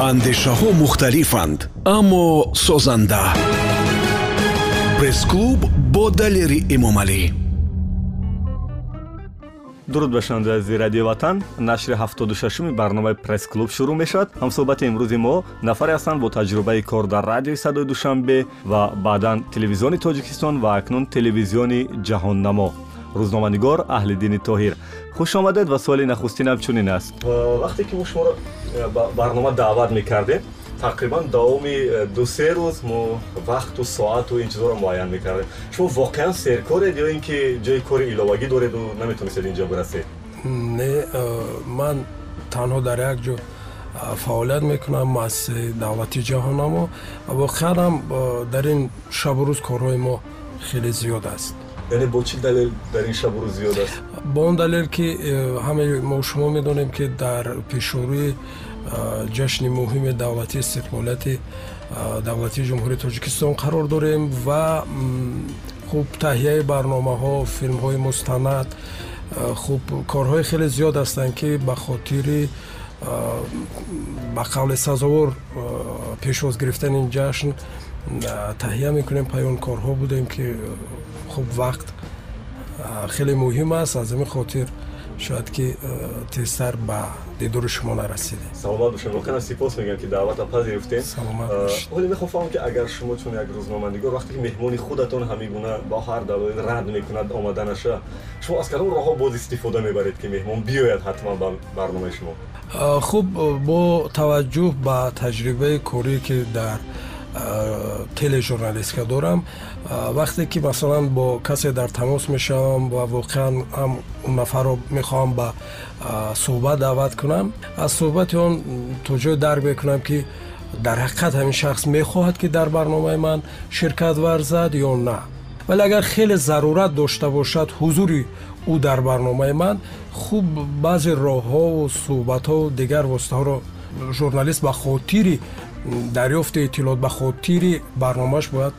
андешаҳо мухталифанд аммо созанда. Пресс-клуб бо далери эмомалӣ дуруд ба шунавандаи радиои ватан. Нашри 76уми барномаи пресс-клуб шурӯъ мешавад. Ҳамсӯҳбати имрӯзи мо нафаре ҳастанд бо таҷрубаи кор дар радиои садои душанбе ва баъдан телевизиони тоҷикистон ва акнун телевизиони ҷаҳоннамо. Рӯзноманигор аҳлиддини тоҳир хуш омадед ва суоли нахустинам чунин аст? Вақте ки мо шуморо ба барнома даъват мекардем тақрибан давоми дусе рӯз мо вақту соату ин чизоро муайян мекардем. Шумо воқеан серкоред ё ин ки ҷои кори иловагӣ дореду наметонистед инҷо бирасед не ман танҳо дар як ҷо фаъолият мекунам муассисаи давлати ҷаҳонамо воқеанам дар ин шабу рӯз корҳои мо хеле зиёд аст яъне бо чӣ далел дар ин шабу рӯз зиёд аст бо он далел ки э, ҳамаи мо шумо медонем ки дар пешорӯи э, ҷашни муҳими давлати истиқлолияти э, давлати ҷумҳурии тоҷикистон қарор дорем ва хуб таҳияи барномаҳо филмҳои мустанад хуб корҳои хеле зиёд ҳастанд ки ба хотири ба қавле сазовор пешвоз гирифтани ин ҷашн таҳия мекунем паёнкорҳо будем ки хуб вақт хеле муҳим аст. Аз ҳамин хотир шояд ки тезтар ба дидори шумо нарасидем. Саломат бошед воқеан сипос мегӯям ки даъвата пазирифтем оле мехоҳам фаҳмам ки агар шумо чун як рӯзноманигор вақте ки меҳмони худатон ҳамин гуна бо ҳар далоил рад мекунад омаданаша шумо аз кадом роҳҳо боз истифода мебаред ки меҳмон биёяд ҳатман ба барномаи шумо. Хуб бо таваҷҷӯҳ ба таҷрибаи корие ки дар тележурналистка дорам. Вақте ки масалан бо касе дар тамос мешавам ва воқеан ҳам он нафарро мехоҳам ба суҳбат даъват кунам аз суҳбати он то ҷое дарк мекунам ки дар ҳақиқат ҳамин шахс мехоҳад ки дар барномаи ман ширкат варзад ё на. Вале агар хеле зарурат дошта бошад ҳузури ӯ дар барномаи ман хуб баъзе роҳҳову суҳбатҳову дигар воситаҳоро журналист ба хотири дарёфти иттилоот ба хотири барномааш бояд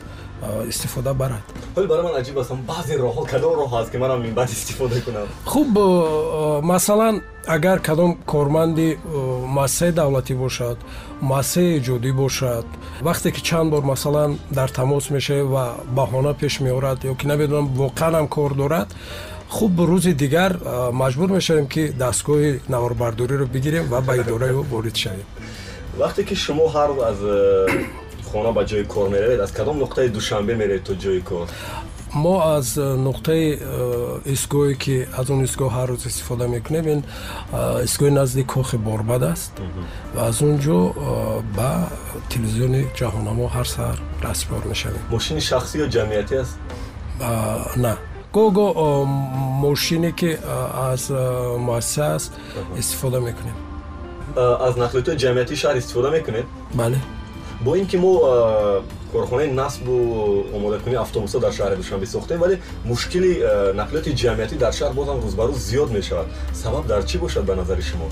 истифода барад. Вале барои ман аҷиб астам баъзе роҳҳо кадом роҳ аст ки манам минбаъд истифода кунам. Хуб масалан агар кадом корманди муассисаи давлатӣ бошад муассисаи эҷодӣ бошад вақте ки чанд бор масалан дар тамос мешавед ва баҳона пеш меорад ё ки намедонам воқеанам кор дорад хуб рӯзи дигар маҷбур мешавем ки дастгоҳи наворбардориро бигирем ва ба идораи ӯ ворид шавем вақте ки шумо ҳар аз э, хона ба ҷои кор меравед аз кадом нуқтаи душанбе меравед то ҷои кор? Мо аз э, нуқтаи э, истгоҳе ки аз он истгоҳ ҳар рӯз истифода мекунем ин истгоҳи назди кохи борбад аст. Ва аз он ҷо ба телевизиони ҷаҳонамо ҳар саҳар расбор мешавем. Мошини шахсӣ ё ҷамъиятӣ аст? На. Гоҳ-гоҳ мошине ки аз муассиса аст истифода мекунем аз нақлиётои ҷамъиятии шаҳр истифода мекунед бале бо ин ки мо корхонаи насбу омодакунии автобусҳо дар шаҳри душанбе сохтем вале мушкили нақлиёти ҷамъиятӣ дар шаҳр бозам рӯз ба рӯз зиёд мешавад сабаб дар чӣ бошад ба назари шумо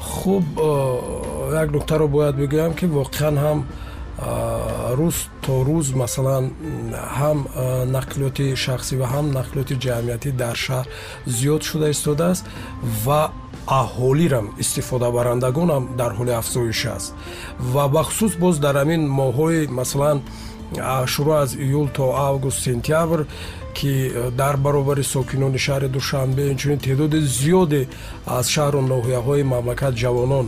хуб як нуктаро бояд бигӯям ки воқеан ҳам рӯз то рӯз масалан ҳам нақлиёти шахсӣ ва ҳам нақлиёти ҷамъиятӣ дар шаҳр зиёд шуда истодааст ва аҳолирам истифодабарандагонам дар ҳоли афзоиш аст. Ва бахусус боз дар ҳамин моҳҳои масалан шурӯъ аз июл то август сентябр ки дар баробари сокинони шаҳри душанбе инчунин теъдоди зиёде аз шаҳру ноҳияҳои мамлакат ҷавонон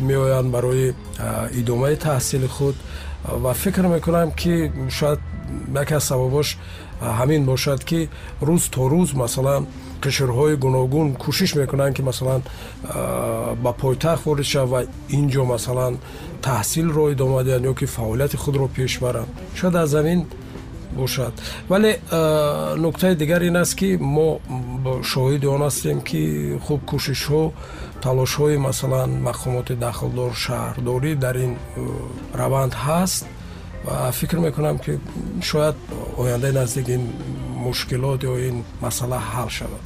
меоянд барои идомаи таҳсили худ. Ва фикр мекунам ки шояд яке аз сабабош ҳамин бошад ки рӯз то рӯз масалан қишрҳои гуногун кӯшиш мекунанд ки масалан ба пойтахт ворид шавад ва ин ҷо масалан таҳсилро идома диҳанд ё ки фаъолияти худро пеш баранд. Шояд аз замин бошад. Вале нуктаи дигар ин аст ки мо шоҳиди он ҳастем ки хуб кӯшишҳо талошҳои масалан мақомоти дахлдор шаҳрдорӣ дар ин раванд ҳаст фикр мекунам ки шояд ояндаи наздик ин мушкилот ё ин масъала ҳал шавад.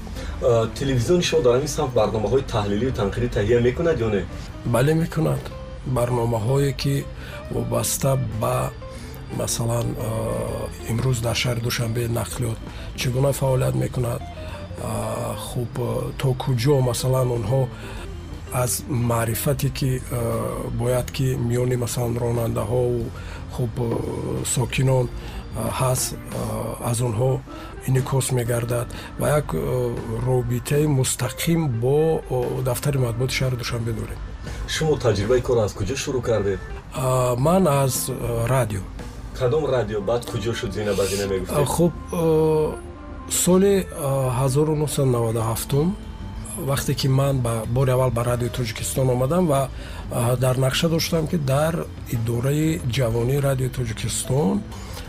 Телевизиони шумо дар ҳамин самт барномаҳои таҳлилию танқидӣ таҳия мекунад ё не? Бале мекунад. Барномаҳое ки вобаста ба масалан имрӯз дар шаҳри душанбе нақлиёт чӣ гуна фаъолият мекунад? Хуб то куҷо масалан онҳо аз маърифате ки бояд ки миёни масалан ронандаҳову хуб сокинон ҳаст аз онҳо инъикос мегардад ва як робитаи мустақим бо дафтари матбуоти шаҳри душанбе дорем. Шумо таҷрибаи кор аз куҷо шурӯъ кардед? Ман аз радио. Кадом радио? Баъд куҷо шуд зина ба зина мегуфтед хуб соли 1997 вақте ки ман ба бори аввал ба радиои тоҷикистон омадам ва дар нақша доштам ки дар идораи ҷавонии радиои тоҷикистон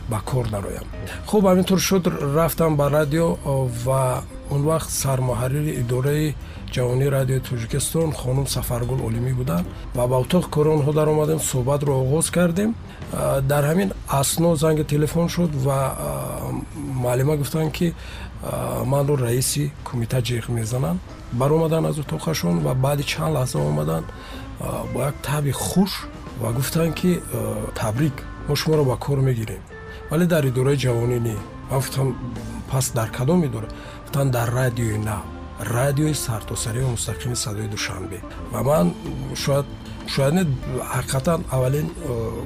ба кор дароям хуб ҳамин тур шуд рафтам ба радио ва он вақт сармуҳаррири идораи ҷавонии радиои тоҷикистон хонум сафаргул олимӣ буданд ва ба утоқи кори онҳо даромадем суҳбатро оғоз кардем. Дар ҳамин асно занги телефон шуд ва муаллима гуфтанд ки манро раиси кумита ҷиғ мезананд баромаданд аз утоқашон ва баъди чанд лаҳза омаданд бо як таби хуш ва гуфтанд ки табрик мо шуморо ба кор мегирем. Вале дар идораи ҷавонӣ не. Ман гуфтам пас дар кадом идора? Гуфтанд дар радиои нав радиои сартосарии мустақими садои душанбе. Ва ман шояд шояд не ҳақиқатан аввалин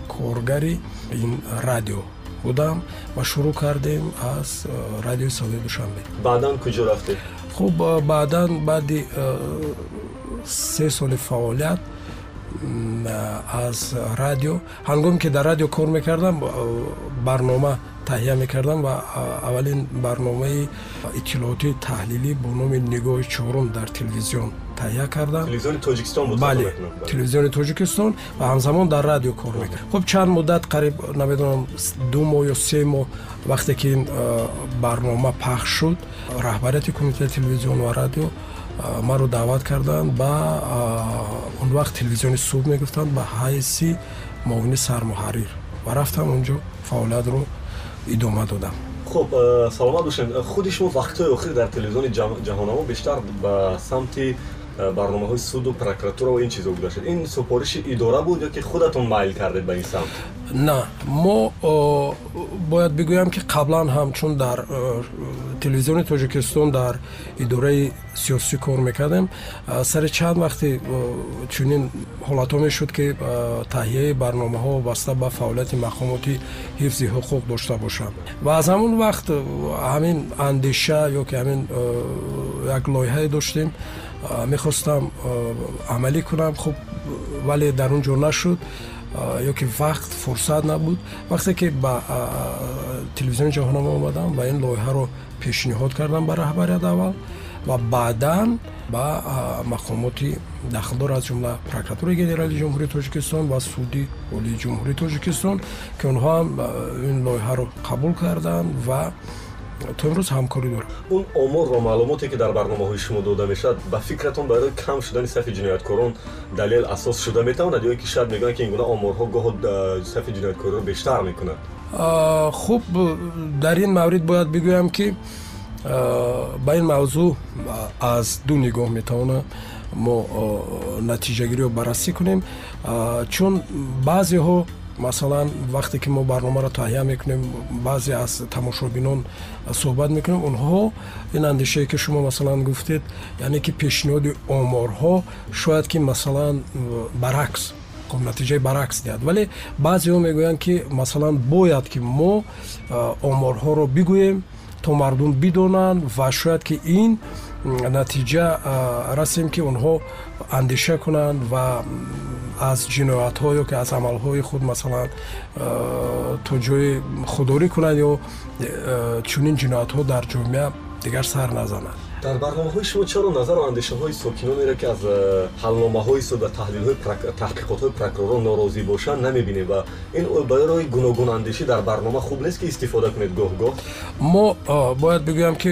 коргари ин радио будам ва шурӯъ кардем аз э, радиои садои душанбе. Баъдан куҷо рафтед хуб э, баъдан баъди се соли фаъолият аз радио. Ҳангоме ки дар радио кор мекардам барнома таҳия мекардам ва аввалин барномаи иттилоотии таҳлилӣ бо номи нигоҳи чорум дар телевизион таҳия кардам. Бале телевизиони тоҷикистон ва ҳамзамон дар радио кор мекард хуб чанд муддат қариб намедонам ду моҳ ё се моҳ вақте ки ин барнома пахш шуд раҳбарияти кумитаи телевизион ва радио маро даъват карданд ба он вақт телевизиони суб мегуфтанд ба ҳайси муовини сармуҳаррир. Ва рафтам онҷо фаъолиятро идома додам. Хуб саломат бошед худи шумо вақтҳои охир дар телевизиони ҷаҳонамо бештар ба самти барномаҳои суду прокуратура ва ин чизо гузаштед ин супориши идора буд ё ки худатон майл кардед ба ин самт? На мо бояд бигӯям ки қаблан ҳам чун дар телевизиони тоҷикистон дар идораи сиёсӣ кор мекардем. Сари чанд вақте чунин ҳолатҳо мешуд ки таҳияи барномаҳо вобаста ба фаъолияти мақомоти ҳифзи ҳуқуқ дошта бошанд. Ва аз ҳамон вақт ҳамин андеша ё ки ҳамин як лоиҳае доштем мехостам амалӣ кунам. Хуб вале дар он ҷо нашуд ё ки вақт фурсат набуд. Вақте ки ба телевизиони ҷаҳонома омадам ва ин лоиҳаро пешниҳод кардам ба раҳбарият аввал ва баъдан ба мақомоти дахлдор аз ҷумла прокуратураи генералии ҷумҳурии тоҷикистон ва суди олии ҷумҳурии тоҷикистон ки онҳо ҳам ин лоиҳаро қабул карданд ва то имрӯз ҳамкорӣ дорам. Он омор ва маълумоте ки дар барномаҳои шумо дода мешавад ба фикратон барои кам шудани сафи ҷинояткорон далел асос шуда метавонад ё ки шояд мегӯянд ки ин гуна оморҳо гоҳо сафи ҷинояткориро бештар мекунад хуб дар ин маврид бояд бигӯям ки ба ин мавзӯъ аз ду нигоҳ метавонад мо натиҷагириро баррасӣ кунем чун баъзеҳо масалан вақте ки мо барномаро таҳия мекунем баъзе аз тамошобинон суҳбат мекунем онҳо ин андешае ки шумо масалан гуфтед яъне ки пешниҳоди оморҳо шояд ки масалан баръакс натиҷаи баръакс диҳад. Вале баъзеҳо мегӯянд ки масалан бояд ки мо оморҳоро бигӯем то мардум бидонанд ва шояд ки ин натиҷа расем ки онҳо андеша кунанд ва аз ҷиноятҳо ё ки аз амалҳои худ масалан то ҷое худдорӣ кунанд ё чунин ҷиноятҳо дар ҷомеа дигар сар назананд дар барномаҳои шумо чаро назару андешаҳои сокинонеро ки аз ҳалномаҳои суд ва таҳқиқотҳои прокуророн норозӣ бошанд намебинем ва ин барои гуногунандешӣ дар барнома хуб нест ки истифода кунед гоҳ-гоҳ мо бояд бигӯям ки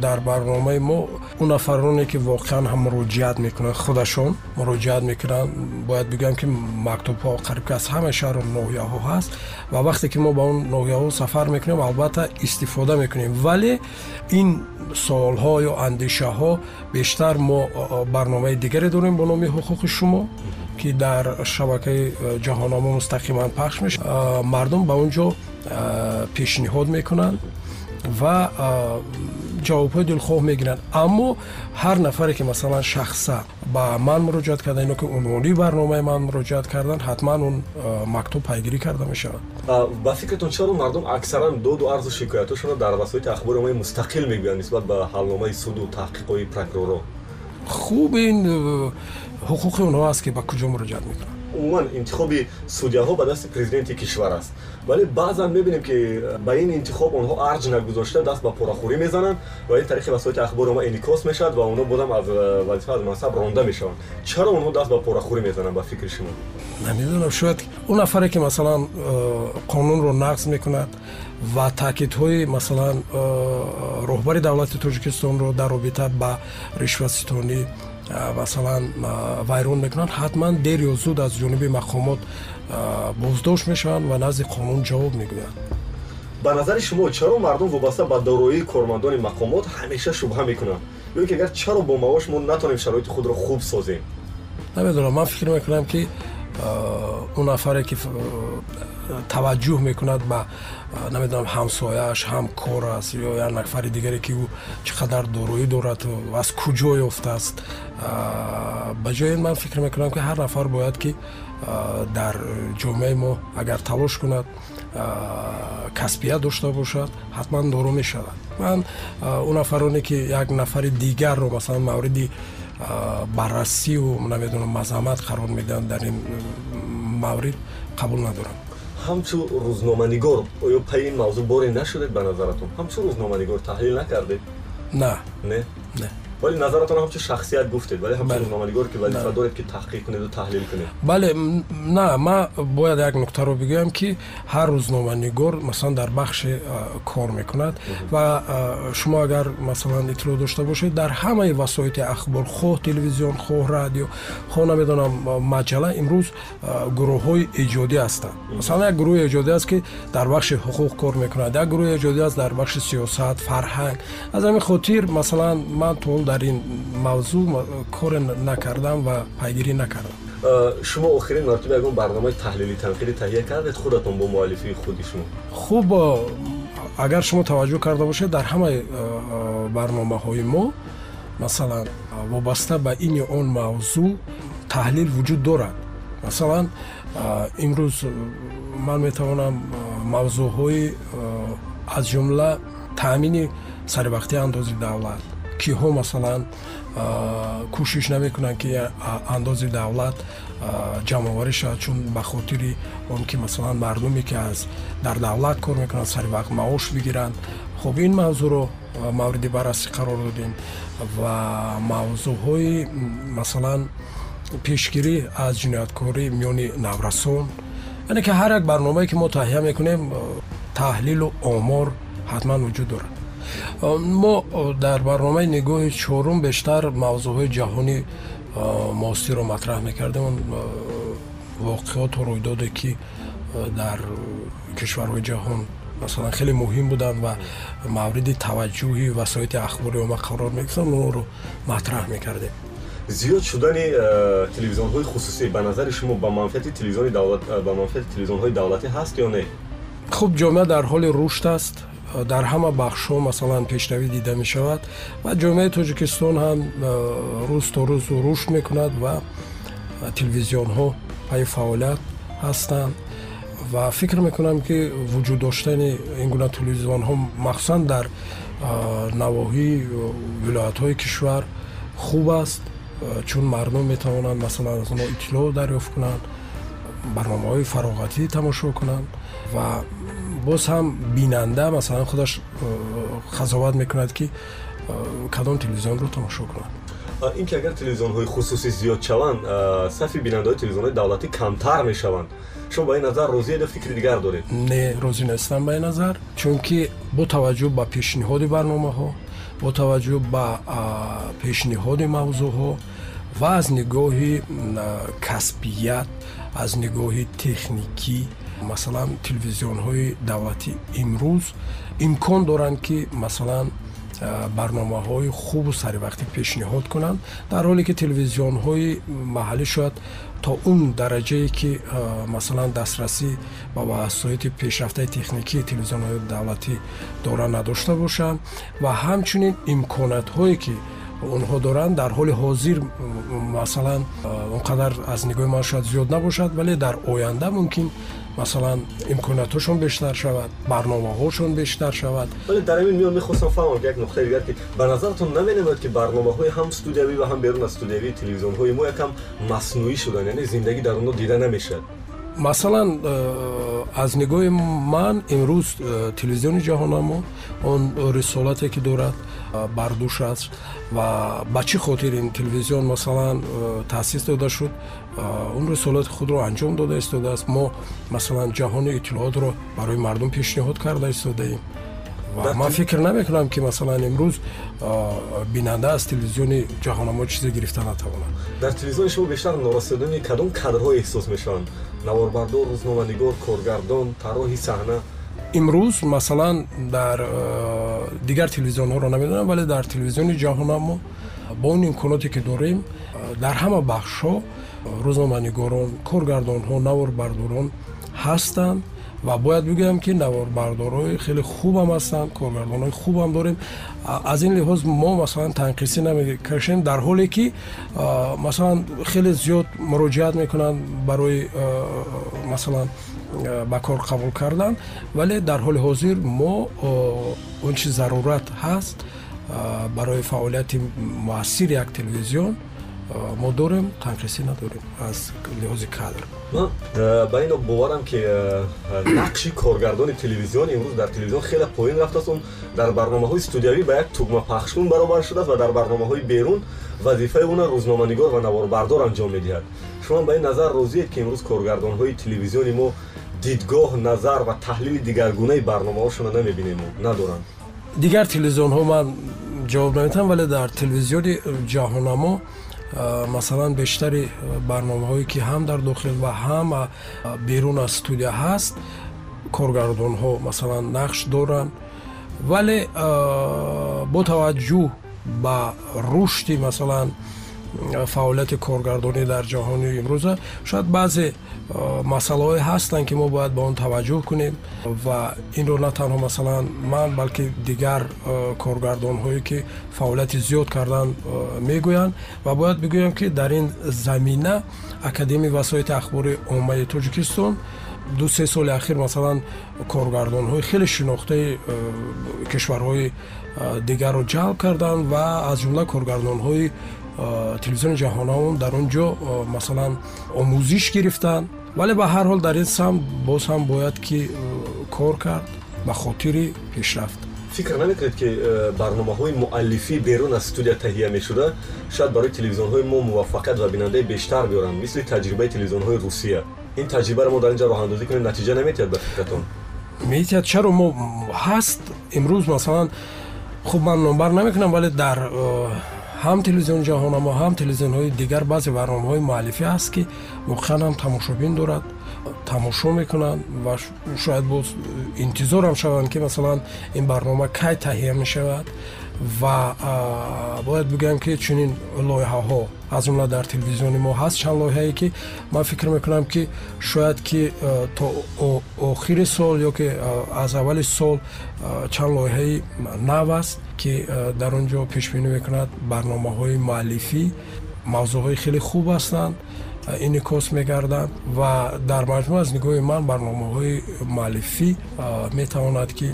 дар барномаи мо он нафароне ки воқеан ҳам муроҷиат мекунанд худашон муроҷиат мекунанд. Бояд бигӯям ки мактубҳо қариб ки аз ҳамаи шаҳру ноҳияҳо ҳаст ва вақте ки мо ба он ноҳияҳо сафар мекунем албатта истифода мекунем. Вале ин суолҳо ё андешаҳо бештар мо барномаи дигаре дорем бо номи ҳуқуқи шумо ки дар шабакаи ҷаҳонома мустақиман пахш мешавад. Мардум ба он ҷо пешниҳод мекунанд ва ҷавобҳои дилхоҳ мегиранд аммо ҳар нафаре ки масалан шахса ба ман муроҷиат карда ино ки унвони барномаи ман муроҷиат карданд ҳатман он мактуб пайгирӣ карда мешавад. Ба фикртон чаро мардум аксаран доду арзу шикоятошонро дар васоити ахбори оммаи мустақил мегӯянд нисбат ба ҳалномаи суду таҳқиқҳои прокурорро хуб ин ҳуқуқи онҳо аст ки ба куҷо муроҷиат мекунанд умуман интихоби судяҳо ба дасти президенти кишвар аст. Вале баъзан мебинем ки ба ин интихоб онҳо арҷ нагузошта даст ба порахӯрӣ мезананд ва ин тариқи васоити ахбори омма инъикос мешавад ва онҳо бозам аз э, вазифа аз мансаб ронда мешаванд. Чаро онҳо даст ба порахӯрӣ мезананд ба фикри шумо? Намедонам. Шояд он нафаре ки масалан э, қонунро нақз мекунад ва таъкидҳои масалан э, роҳбари давлати тоҷикистонро дар робита ба ришватситонӣ масалан вайрон мекунанд ҳатман дер ё зуд аз ҷониби мақомот боздошт мешаванд ва назди қонун ҷавоб мегӯянд ба назари шумо чаро мардум вобаста ба дороии кормандони мақомот ҳамеша шубҳа мекунанд ё ки агар чаро бо маош мо натонем шароити худро хуб созем намедонам ман фикр мекунам ки он нафаре ки таваҷҷӯҳ мекунад ба намедонам ҳамсояаш ҳамкор аст ё як нафари дигаре ки ӯ чӣ қадар дороӣ дорад аз куҷо ёфтааст. Ба ҷои ман фикр мекунам ки ҳар нафар бояд ки дар ҷомеаи мо агар талош кунад касбият дошта бошад ҳатман доро мешавад. Ман он нафароне ки як нафари дигарро масалан мавриди баррасию намедонам мазаммат қарор медиҳанд дар ин маврид қабул надорам ҳамчу рӯзноманигор оё пайи ин мавзӯъ боре нашудед ба назаратон. ҳамчу рӯзноманигор таҳлил накардед? На. Не не вале назаратон ҳамчун шахсият гуфтед вале ҳамчун рӯзноманигор ки вазифа доред ки таҳқиқ кунеду таҳлил кунед. Бале на ман бояд як нуктаро бигӯям ки ҳар рӯзноманигор масалан дар бахше кор мекунад. Ва шумо агар масалан иттилоъ дошта бошед дар ҳамаи васоити ахбор хоҳ телевизион хоҳ радио хоҳ намедонам маҷалла имрӯз гурӯҳҳои эҷодӣ ҳастанд. Масалан як гурӯҳи эҷодӣ аст ки дар бахши ҳуқуқ кор мекунад. Як гурӯҳи эҷодӣ аст дар бахши сиёсат фарҳанг. Аз ҳамин хотир масалан ман то дар ин мавзӯъ коре накардам ва пайгирӣ накардам. Шумо охирин мартаба ягон барномаи таҳлили танқидӣ таҳия кардед? Худатон бо муаллифии худи шумо? Хуб агар шумо таваҷҷӯҳ карда бошед дар ҳамаи барномаҳои мо масалан вобаста ба ин ё он мавзӯъ таҳлил вуҷуд дорад. Масалан имрӯз ман метавонам мавзӯъҳои аз ҷумла таъмини саривақтии андози давлат киҳо масалан кӯшиш намекунанд ки андози давлат ҷамъоварӣ шавад чун ба хотири он ки масалан мардуме ки аз дар давлат кор мекунанд сари вақт маош бигиранд. Хуб ин мавзӯъро мавриди баррасӣ қарор додем ва мавзӯъҳои масалан пешгирӣ аз ҷинояткорӣ миёни наврасон. Яъне ки ҳар як барномае ки мо таҳия мекунем таҳлилу омор ҳатман вуҷуд дорад мо дар барномаи нигоҳи чорум бештар мавзӯъҳои ҷаҳони муосирро матраҳ мекардем он воқеоту рӯйдоде ки дар кишварҳои ҷаҳон масалан хеле муҳим буданд ва мавриди таваҷҷӯҳи васоити ахбори омма қарор мегирифтанд онро матраҳ мекардем зиёд шудани телевизионҳои хусусӣ ба назари шумо ба манфиати телевизиони давлат ба манфиати телевизионҳои давлатӣ ҳаст ё не хуб ҷомеа дар ҳоли рушд аст дар ҳама бахшҳо масалан пешравӣ дида мешавад ва ҷомеаи тоҷикистон ҳам рӯз то рӯз рушд мекунад ва телевизионҳо пайи фаъолият ҳастанд. Ва фикр мекунам ки вуҷуд доштани ин гуна телевизионҳо махсусан дар навоҳии вилоятҳои кишвар хуб аст чун мардум метавонанд масалан аз онҳо иттилоъ дарёфт кунанд барномаҳои фароғатӣ тамошо кунанд ва боз ҳам бинанда масалан худаш қазоват мекунад ки кадом телевизионро тамошо кунад. Ин ки агар телевизионҳои хусусӣ зиёд шаванд сафи бинандаҳои телевизионҳои давлатӣ камтар мешаванд шумо ба ин назар розиед фикри дигар доред? Не розӣ нестам ба ин назар чунки бо таваҷҷӯҳ ба пешниҳоди барномаҳо бо таваҷҷӯҳ ба пешниҳоди мавзӯъҳо ва аз нигоҳи касбият аз нигоҳи техникӣ масалан телевизионҳои давлатӣ имрӯз имкон доранд ки масалан барномаҳои хубу саривақтӣ пешниҳод кунанд дар ҳоле ки телевизионҳои маҳаллӣ шояд то он дараҷае ки масалан дастрасӣ ба васоити пешрафтаи техникии телевизионҳои давлатӣ дора надошта бошанд ва ҳамчунин имконатҳое ки онҳо доранд дар ҳоли ҳозир масалан он қадар аз нигоҳи ман шояд зиёд набошад вале дар оянда мумкин масалан имкониятҳошон бештар шавад барномаҳошон бештар шавад. Вале дар ин миён мехостам фаҳмам як нуқтаи дигар ки ба назартон наменамояд ки барномаҳои ҳам студиявӣ ва ҳам берун аз студиявии телевизионҳои мо якам маснуӣ шуданд яъне зиндагӣ дар онҳо дида намешавад масалан э, аз нигоҳи ман имрӯз э, телевизиони ҷаҳонамо он рисолате ки дорад э, бардӯш аст ва ба чӣ хотир ин телевизион масалан таъсис дода шуд? Он рисолати худро анҷом дода истодааст. Мо масалан ҷаҳони иттилоотро барои мардум пешниҳод карда истодаем. Ва ман фикр намекунам ки масалан имрӯз бинанда аз телевизиони ҷаҳонамо чизе гирифта натавонад. Дар телевизиони шумо бештар норасидани кадом кадрҳо эҳсос мешаванд наворбардор рӯзноманигор коргардон тарроҳи саҳна. Имрӯз масалан дар дигар телевизионҳоро намедонам вале дар телевизиони ҷаҳонамо бо он имконоте ки дорем дар ҳама бахшҳо рӯзноманигорон коргардонҳо наворбардорон ҳастанд ва бояд бигӯям ки наворбардорҳои хеле хубам ҳастанд коргардонҳои хубам дорем аз ин лиҳоз мо масалан танқисӣ намекашем дар ҳоле ки масалан хеле зиёд муроҷиат мекунанд барои масалан ба кор қабул кардан вале дар ҳоли ҳозир мо он чи зарурат ҳаст барои фаъолияти муассири як телевизион мо дорем танқисӣ надорем аз лиҳози кадр. Ман ба ино боварам ки нақши коргардони телевизион имрӯз дар телевизион хеле поин рафтааст. Он дар барномаҳои студиявӣ ба як тугмапахшкун баробар шудааст ва дар барномаҳои берун вазифаи уна рӯзноманигор ва наворбардор анҷом медиҳад. Шумо ба ин назар розиед ки имрӯз коргардонҳои телевизиони мо дидгоҳ назар ва таҳлили дигаргунаи барномаҳошона намебинем. Надоранд дигар телевизионҳо ман ҷавоб наметам вале дар телевизиони ҷаҳонамо масалан бештари барномаҳое ки ҳам дар дохил ва ҳам берун аз студия ҳаст коргардонҳо масалан нақш доранд. Вале бо таваҷҷӯҳ ба рушди масалан фаъолияти коргардонӣ дар ҷаҳони имрӯза. Шояд баъзе масъалаҳое ҳастанд ки мо бояд ба он таваҷҷӯҳ кунем ва инро на танҳо масалан ман балки дигар коргардонҳое ки фаъолияти зиёд кардан мегӯянд. Ва бояд бигӯям ки дар ин замина академияи васоити ахбори оммаи тоҷикистон ду се соли ахир масалан коргардонҳои хеле шинохтаи кишварҳои дигарро ҷалб карданд ва аз ҷумла коргардонҳои телевизиони ҷаҳонамон дар он ҷо масалан омӯзиш гирифтанд вале ба ҳар ҳол дар ин самт боз ҳам бояд ки кор кард ба хотири пешрафт фикр намекунед ки барномаҳои муаллифӣ берун аз студия таҳия мешуда шояд барои телевизионҳои мо муваффақият ва бинандаи бештар биёранд мисли таҷрибаи телевизионҳои русия. Ин таҷрибаро мо дар ин ҷо роҳандозӣ кунем натиҷа наметиҳад ба фикратон метиҳад чаро мо ҳаст. Имрӯз масалан хуб ман номбар намекунам вале дар ҳам телевизиони ҷаҳонамо ҳам телевизионҳои дигар баъзе барномаҳои муаллифӣ ҳаст ки воқеан ҳам тамошобин дорад тамошо мекунанд ва шояд боз интизорам шаванд ки масалан ин барнома кай таҳия мешавад ва бояд бигӯям ки чунин лоиҳаҳо аз ҷумла дар телевизиони мо ҳаст. Чанд лоиҳае ки ман фикр мекунам ки шояд ки то охири сол ё ки аз аввали сол чанд лоиҳаи нав аст ки дар он ҷо пешбинӣ мекунад барномаҳои муаллифӣ мавзӯъҳои хеле хуб ҳастанд инъикос мегарданд ва дар маҷмӯъ аз нигоҳи ман барномаҳои муаллифӣ метавонад ки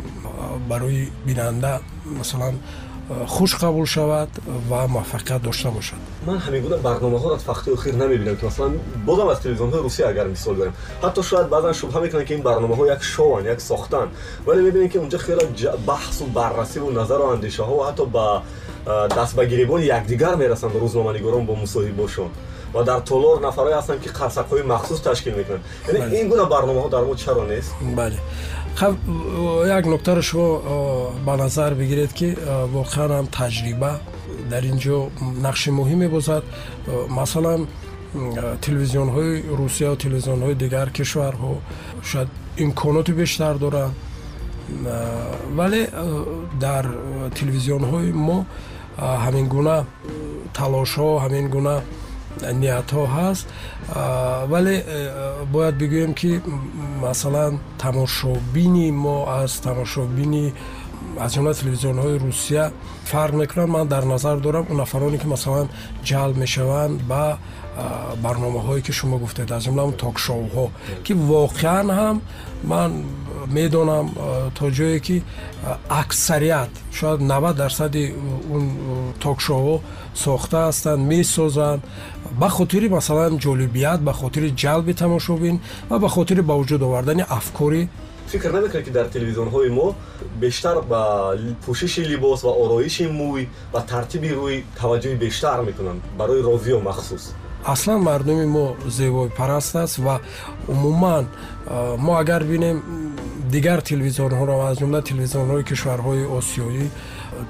барои бинанда масалан хуш қабул шавад ва муваффақият дошта бошад. Ман ҳамин гуна барномаҳоро фақти охир намебинам ки масалан бозам аз телевизионҳои русия агар мисол барем ҳатто шояд баъзан шубҳа мекунанд ки ин барномаҳо як шоуанд як сохтан вале мебинем ки унҷа хело баҳсу баррасиву назару андешаҳо ҳатто ба даст ба гиребони якдигар мерасанд рӯзноманигорон бо мусоҳибошон. Ва дар толор нафарое ҳастанд ки қарсакҳои махсус ташкил мекунанд. Яъне ин гуна барномаҳо дар мо чаро нест? Бале як нуктаро шумо ба назар бигиред ки воқеан ҳам таҷриба дар ин ҷо нақши муҳим мебозад. Масалан телевизионҳои русия ва телевизионҳои дигар кишварҳо шояд имконоти бештар доранд. Вале дар телевизионҳои мо ҳамин гуна талошҳо ҳамин гуна ниятҳо ҳаст вале бояд бигӯем ки масалан тамошобини мо аз тамошобини аз ҷумла телевизионҳои русия фарқ мекунанд. Ман дар назар дорам он нафароне ки масалан ҷалб мешаванд ба барномаҳое ки шумо гуфтед аз ҷумла токшоуҳо ки воқеан ҳам ман медонам то ҷое ки аксарият шояд 90 дарсади он токшоуҳо сохта ҳастанд месозанд. Ба хотири масалан ҷолибият ба хотири ҷалби тамошобин ва ба хотири ба вуҷуд овардани афкори фикр намекунед ки дар телевизионҳои мо бештар ба пӯшиши либос ва ороиши мӯй ва тартиби рӯй таваҷҷӯҳи бештар мекунанд барои розиё махсус. Аслан мардуми мо зебойпараст аст ва умуман мо агар бинем дигар телевизионҳоро аз ҷумла телевизионҳои кишварҳои осиёӣ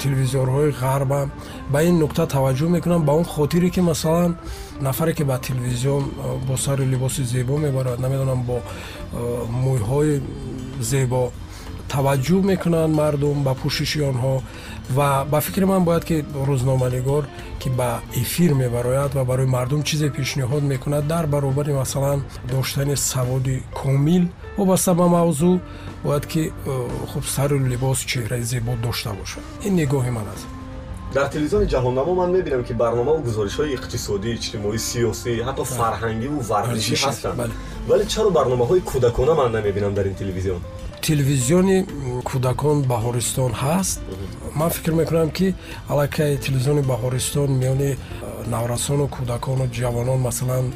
телевизорҳои ғарбам ба ин нукта таваҷҷӯҳ мекунам ба он хотире ки масалан нафаре ки ба телевизион бо сари либоси зебо мебарад намедонам бо мӯйҳои зебо таваҷҷӯҳ мекунанд мардум ба пӯшиши онҳо ва ба фикри ман бояд ки рӯзноманигор ки ба эфир мебарояд ва барои мардум чизе пешниҳод мекунад дар баробари масалан доштани саводи комил вобаста ба мавзӯъ бояд ки хуб сару либос чеҳраи зебо дошта бошад. Ин нигоҳи ман аст дар телевизиони ҷаҳоннамо ман мебинам ки барномаву гузоришҳои иқтисодӣ иҷтимоӣ сиёсӣ ҳатто фарҳангиву варзишӣ ҳастанд. вале чаро барномаҳои кӯдакона ман намебинам дар ин телевизион? Телевизиони кӯдакон баҳористон ҳаст. Ман фикр мекунам ки аллакай телевизиони баҳористон миёни наврасону кӯдакону ҷавонон масалан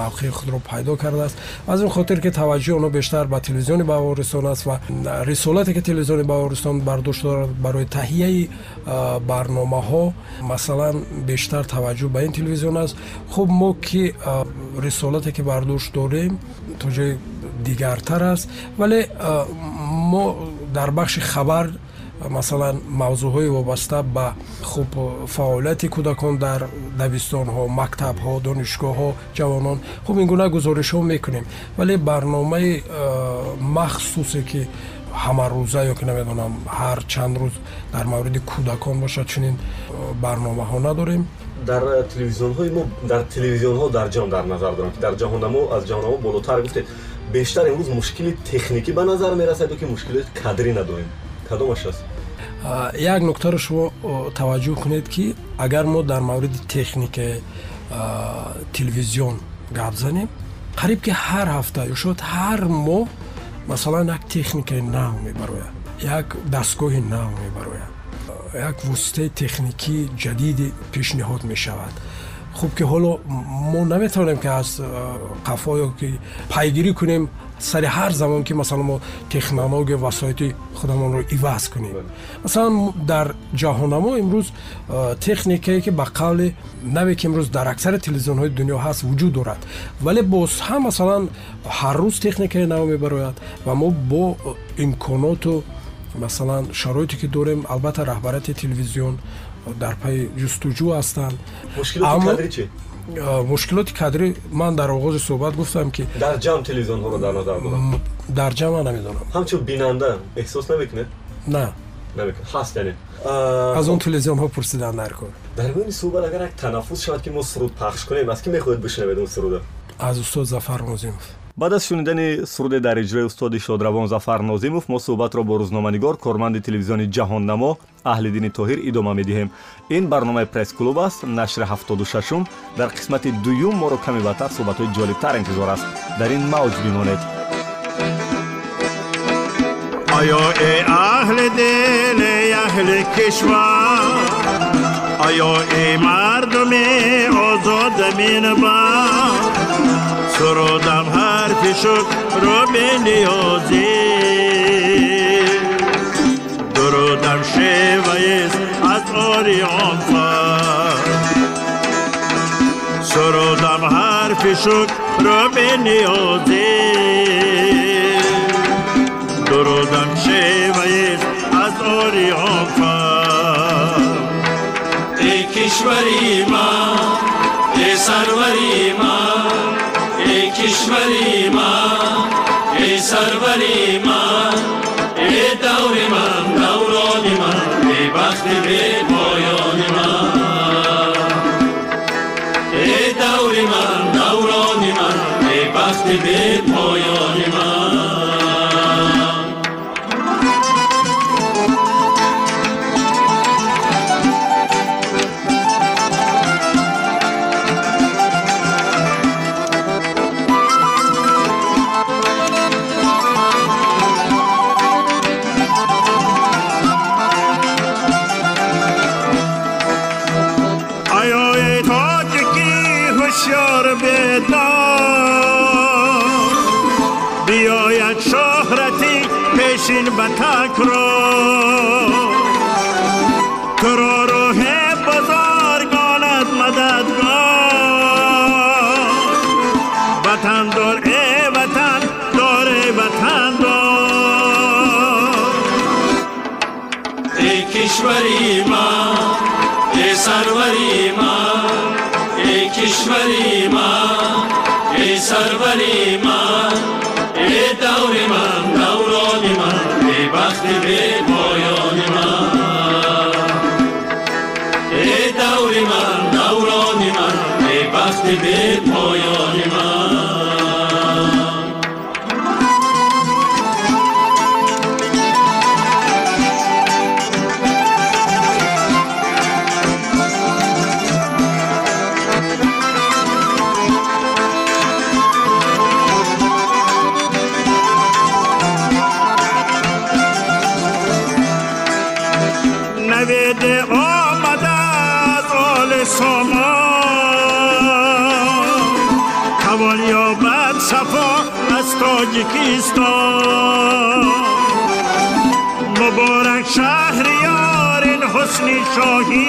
мавқеи худро пайдо кардааст. аз ин хотир ки таваҷҷӯҳ онҳо бештар ба телевизиони баҳористон аст ва рисолате ки телевизиони баҳористон бардошт дорад барои таҳияи барномаҳо масалан бештар таваҷҷӯҳ ба ин телевизион аст. хуб мо ки рисолате ки бардошт дорем то ҷои дигартар аст. вале мо дар бахши хабар масалан мавзӯъҳои вобаста ба хуб фаъолияти кӯдакон дар дабистонҳо мактабҳо донишгоҳҳо ҷавонон хуб ин гуна гузоришҳо мекунем. Вале барномаи махсусе ки ҳамарӯза ё ки намедонам ҳар чанд рӯз дар мавриди кӯдакон бошад чунин барномаҳо надорем. Дар телевизионҳои мо дар телевизионҳо дар ҷаҳон дар назар дорам ки дар ҷаҳоннамо аз ҷаҳоннамо болотар гуфтед бештар имрӯз мушкили техникӣ ба назар мерасад ё ки мушкилоти кадрӣ надорем. Кадомаш аст як нуктаро шумо таваҷҷӯҳ кунед ки агар мо дар мавриди техникаи телевизион гап занем қариб ки ҳар ҳафта ё шояд ҳар моҳ масалан як техникаи нав мебарояд як дастгоҳи нав мебарояд як воситаи техникӣ ҷадиде пешниҳод мешавад. Хуб ки ҳоло мо наметавонем ки аз қафо ё ки пайгирӣ кунем сари ҳар замон ки масалан мо технология васоити худамонро иваз кунем. Масалан дар ҷаҳонамо имрӯз техникае ки ба қавли наве ки имрӯз дар аксари телевизионҳои дунё ҳаст вуҷуд дорад. Вале боз ҳам масалан ҳар рӯз техникаи нав мебарояд ва мо бо имконоту масалан шароите ки дорем албатта раҳбарияти телевизион дар паи ҷустуҷӯ ҳастанд мушкилоти кадрӣ ман дар оғози суҳбат гуфтам ки дар ҷамъ телевизионҳоро дар назар дорам дар ҷамъ ман намедонам ҳамчун бинанда эҳсос намекунед? На. Ҳаст яъне. Аз он телевизионҳо пурсидан наркун дар миёни суҳбат агар як танаффус шавад ки мо суруд пахш кунем аз кӣ мехоҳед бишнавед он суруда аз устод зафар нозимов баъд аз шунидани суруде дар иҷрои устоди шодравон зафар нозимов мо суҳбатро бо рӯзноманигор корманди телевизиони ҷаҳоннамо аҳлиддини тоҳир идома медиҳем. Ин барномаи пресс-клуб аст нашри ҳафтодушашум. Дар қисмати дуюм моро каме баъдтар суҳбатҳои ҷолибтар интизор аст. Дар ин мавҷ бимонед. آیا ای اهل دل ای اهل کشور آیا ای مردم آزاد من با سرودم حرفی شد رو به نیازی درودم شیویست از آریان سرودم حرفی شد رو به نیازی درودم شیویست از آریان ای کشوری من ای سروری من ईश्वरी मा सर्वरीमा ए गौरिमन् गौरोनि मन् वा تاجیکستان. مبارک شهریار حسن شاهی.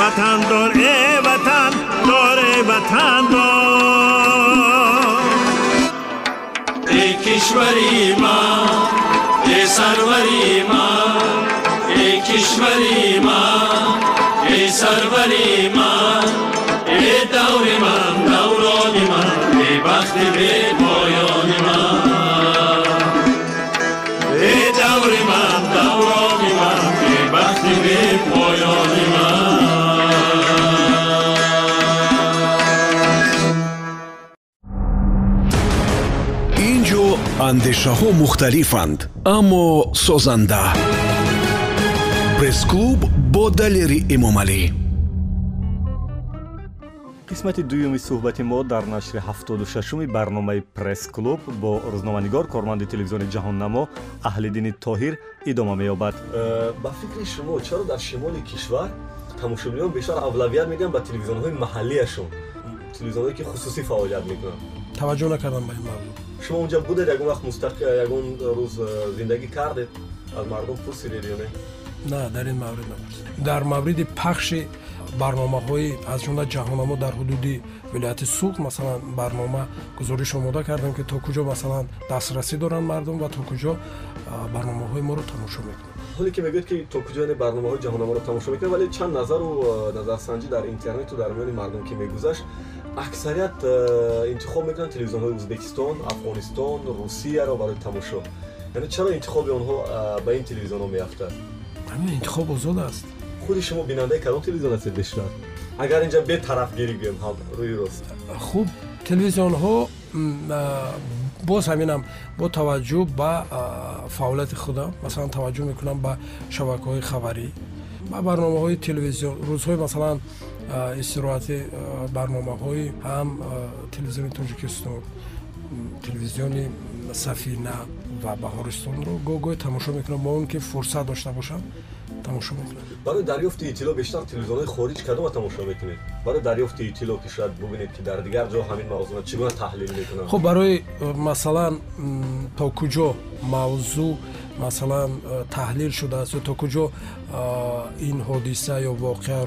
وطن دار ای وطن دار وطن دار. ای کشوری ما ای سروری ما ای کشوری ما ای سروری ما. دور من دوران من بی بخت بی پایان من ای دور من دوران من بی بخت بی پایان من инҷо андешаҳо мухталифанд аммо созанда пресс-клуб бо далери эмомалӣ қисмати дуюми суҳбати мо дар нашри 76уми барномаи пресс-клуб бо рӯзноманигор корманди телевизиони ҷаҳоннамо аҳлиддини тоҳир идома меёбад э, ба фикри шумо чаро дар шимоли кишвар тамошобиён бештар авлавият медиҳанд ба телевизионҳои маҳаллияшон телевизионҳое ки хусусӣ фаъолият мекунанд таваҷҷӯҳ накардам ба ин мавзӯъ шумо онҷа будед ягон вақт мустақ ягон рӯз э, зиндагӣ кардед аз мардум пурсидед ё не на дар ин маврид напурсид дар мавриди пахши барномаҳои аз ҷумла ҷаҳонамо дар ҳудуди вилояти суғд масалан барнома гузориш омода кардем ки то куҷо масалан дастрасӣ доранд мардум ва то куҷо барномаҳои моро тамошо мекунанд. Ҳоле ки мегӯед ки то куҷо барномаҳои ҷаҳонаморо тамошо мекунад вале чанд назару назарсанҷӣ дар интернету дар миёни мардум ки мегузашт аксарият интихоб мекунанд телевизионҳои ӯзбекистон афғонистон русияро барои тамошо. Яъне чаро интихоби онҳо ба ин телевизионҳо меафтад? Интихоб озод аст худи шумо бинандаи кадом телевизион ҳастед бештар агар инҷа бетарафгирӣ гӯем рӯи рост. Хуб телевизионҳо боз ҳаминам бо таваҷҷӯҳ ба фаъолияти худам. Масалан таваҷҷӯҳ мекунам ба шабакаҳои хабарӣ ба барномаҳои телевизион. Рӯзҳои масалан истироҳати барномаҳои ҳам телевизиони тоҷикистон телевизиони сафина ва баҳористонро гоҳ-гоҳе тамошо мекунам бо он ки фурсат дошта бошам тамошо мекунам барои дарёфти иттилоъ бештар телевизионҳои хориҷ кадома тамошо мекунед? Барои дарёфти иттилоъ ки шояд бубинед ки дар дигар ҷо ҳамин мавзӯъ чӣ гуна таҳлил мекунанд? Хуб барои э, масалан то куҷо мавзӯъ масалан э, таҳлил шудааст ё то куҷо э, ин ҳодиса ё воқеа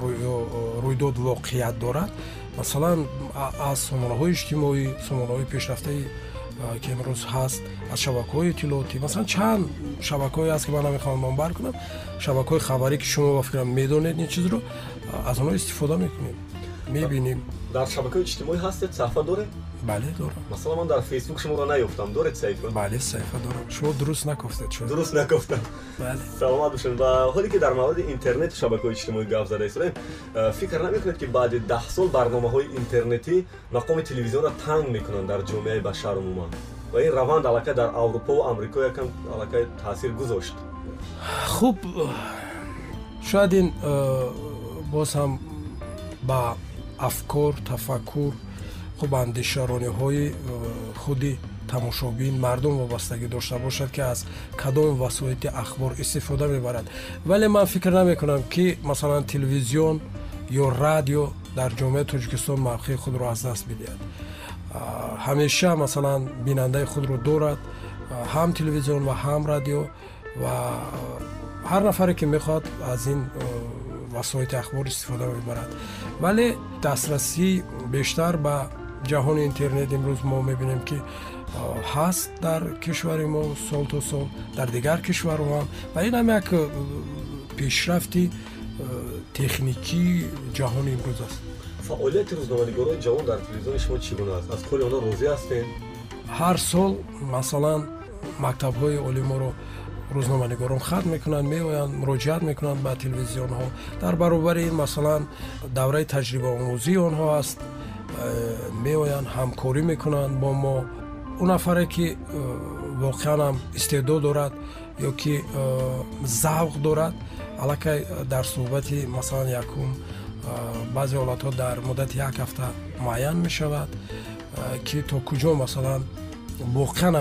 рӯйдод воқеият дорад масалан аз сомонаҳои иҷтимоӣ сомонаҳои пешрафтаи ки имрӯз ҳаст аз шабакаҳои иттилоотӣ масалан чанд шабакаҳое ҳаст ки ман намехоҳам номбар кунам шабакаҳои хабарӣ ки шумо ба фикрам медонед ин чизро аз онҳо истифода мекунем. Мебинем. Дар шабакаҳои иҷтимоӣ ҳастед саҳфа доред бале дорам масалан ман дар фейсбук шуморо наёфтам доред саҳифа бале саҳифа дорам шумо дуруст накуфтед шуд дуруст накуфтам бале. Саломат бошед ва ҳоле ки дар мавриди интернету шабакаҳои иҷтимоӣ гап зада истодем э, фикр намекунед ки баъди даҳ сол барномаҳои интернетӣ мақоми телевизионро танг мекунанд дар ҷомеаи башар умуман. Ва ин раванд аллакай дар аврупо ва амрико якам аллакай таъсир гузошт. Хуб шояд ин э, боз ҳам ба афкор тафаккур хуб андешарониҳои э, худи тамошобин мардум вобастагӣ дошта бошад ки аз кадом васоити ахбор истифода мебарад вале ман фикр намекунам ки масалан телевизион ё радио дар ҷомеаи тоҷикистон мавқеи худро аз даст бидиҳад ҳамеша масалан бинандаи худро дорад ҳам телевизион ва ҳам радио ва ҳар нафаре ки мехоҳад аз ин васоити ахбор истифода мебарад вале дастрасӣ бештар ба ҷаҳони интернет имрӯз мо мебинем ки ҳаст дар кишвари мо сол то сол дар дигар кишварҳо ҳам. Ва ин ҳам як пешрафти техникии ҷаҳони имрӯз аст. Фаъолияти рӯзноманигорони ҷавон дар телевизиони шумо чӣ гуна аст? Аз кори онҳо розӣ ҳастед? Ҳар сол масалан мактабҳои оли моро рӯзноманигорон хат мекунанд меоянд муроҷиат мекунанд ба телевизионҳо. Дар баробари ин масалан давраи таҷрибаомӯзии онҳо аст меоянд ҳамкорӣ мекунанд бо мо. Он нафаре ки э, воқеан ҳам истеъдод дорад ё ки э, завқ дорад аллакай дар суҳбати масалан якум баъзе ҳолатҳо дар муддати як ҳафта муайян мешавад ки то куҷо масалан воқеан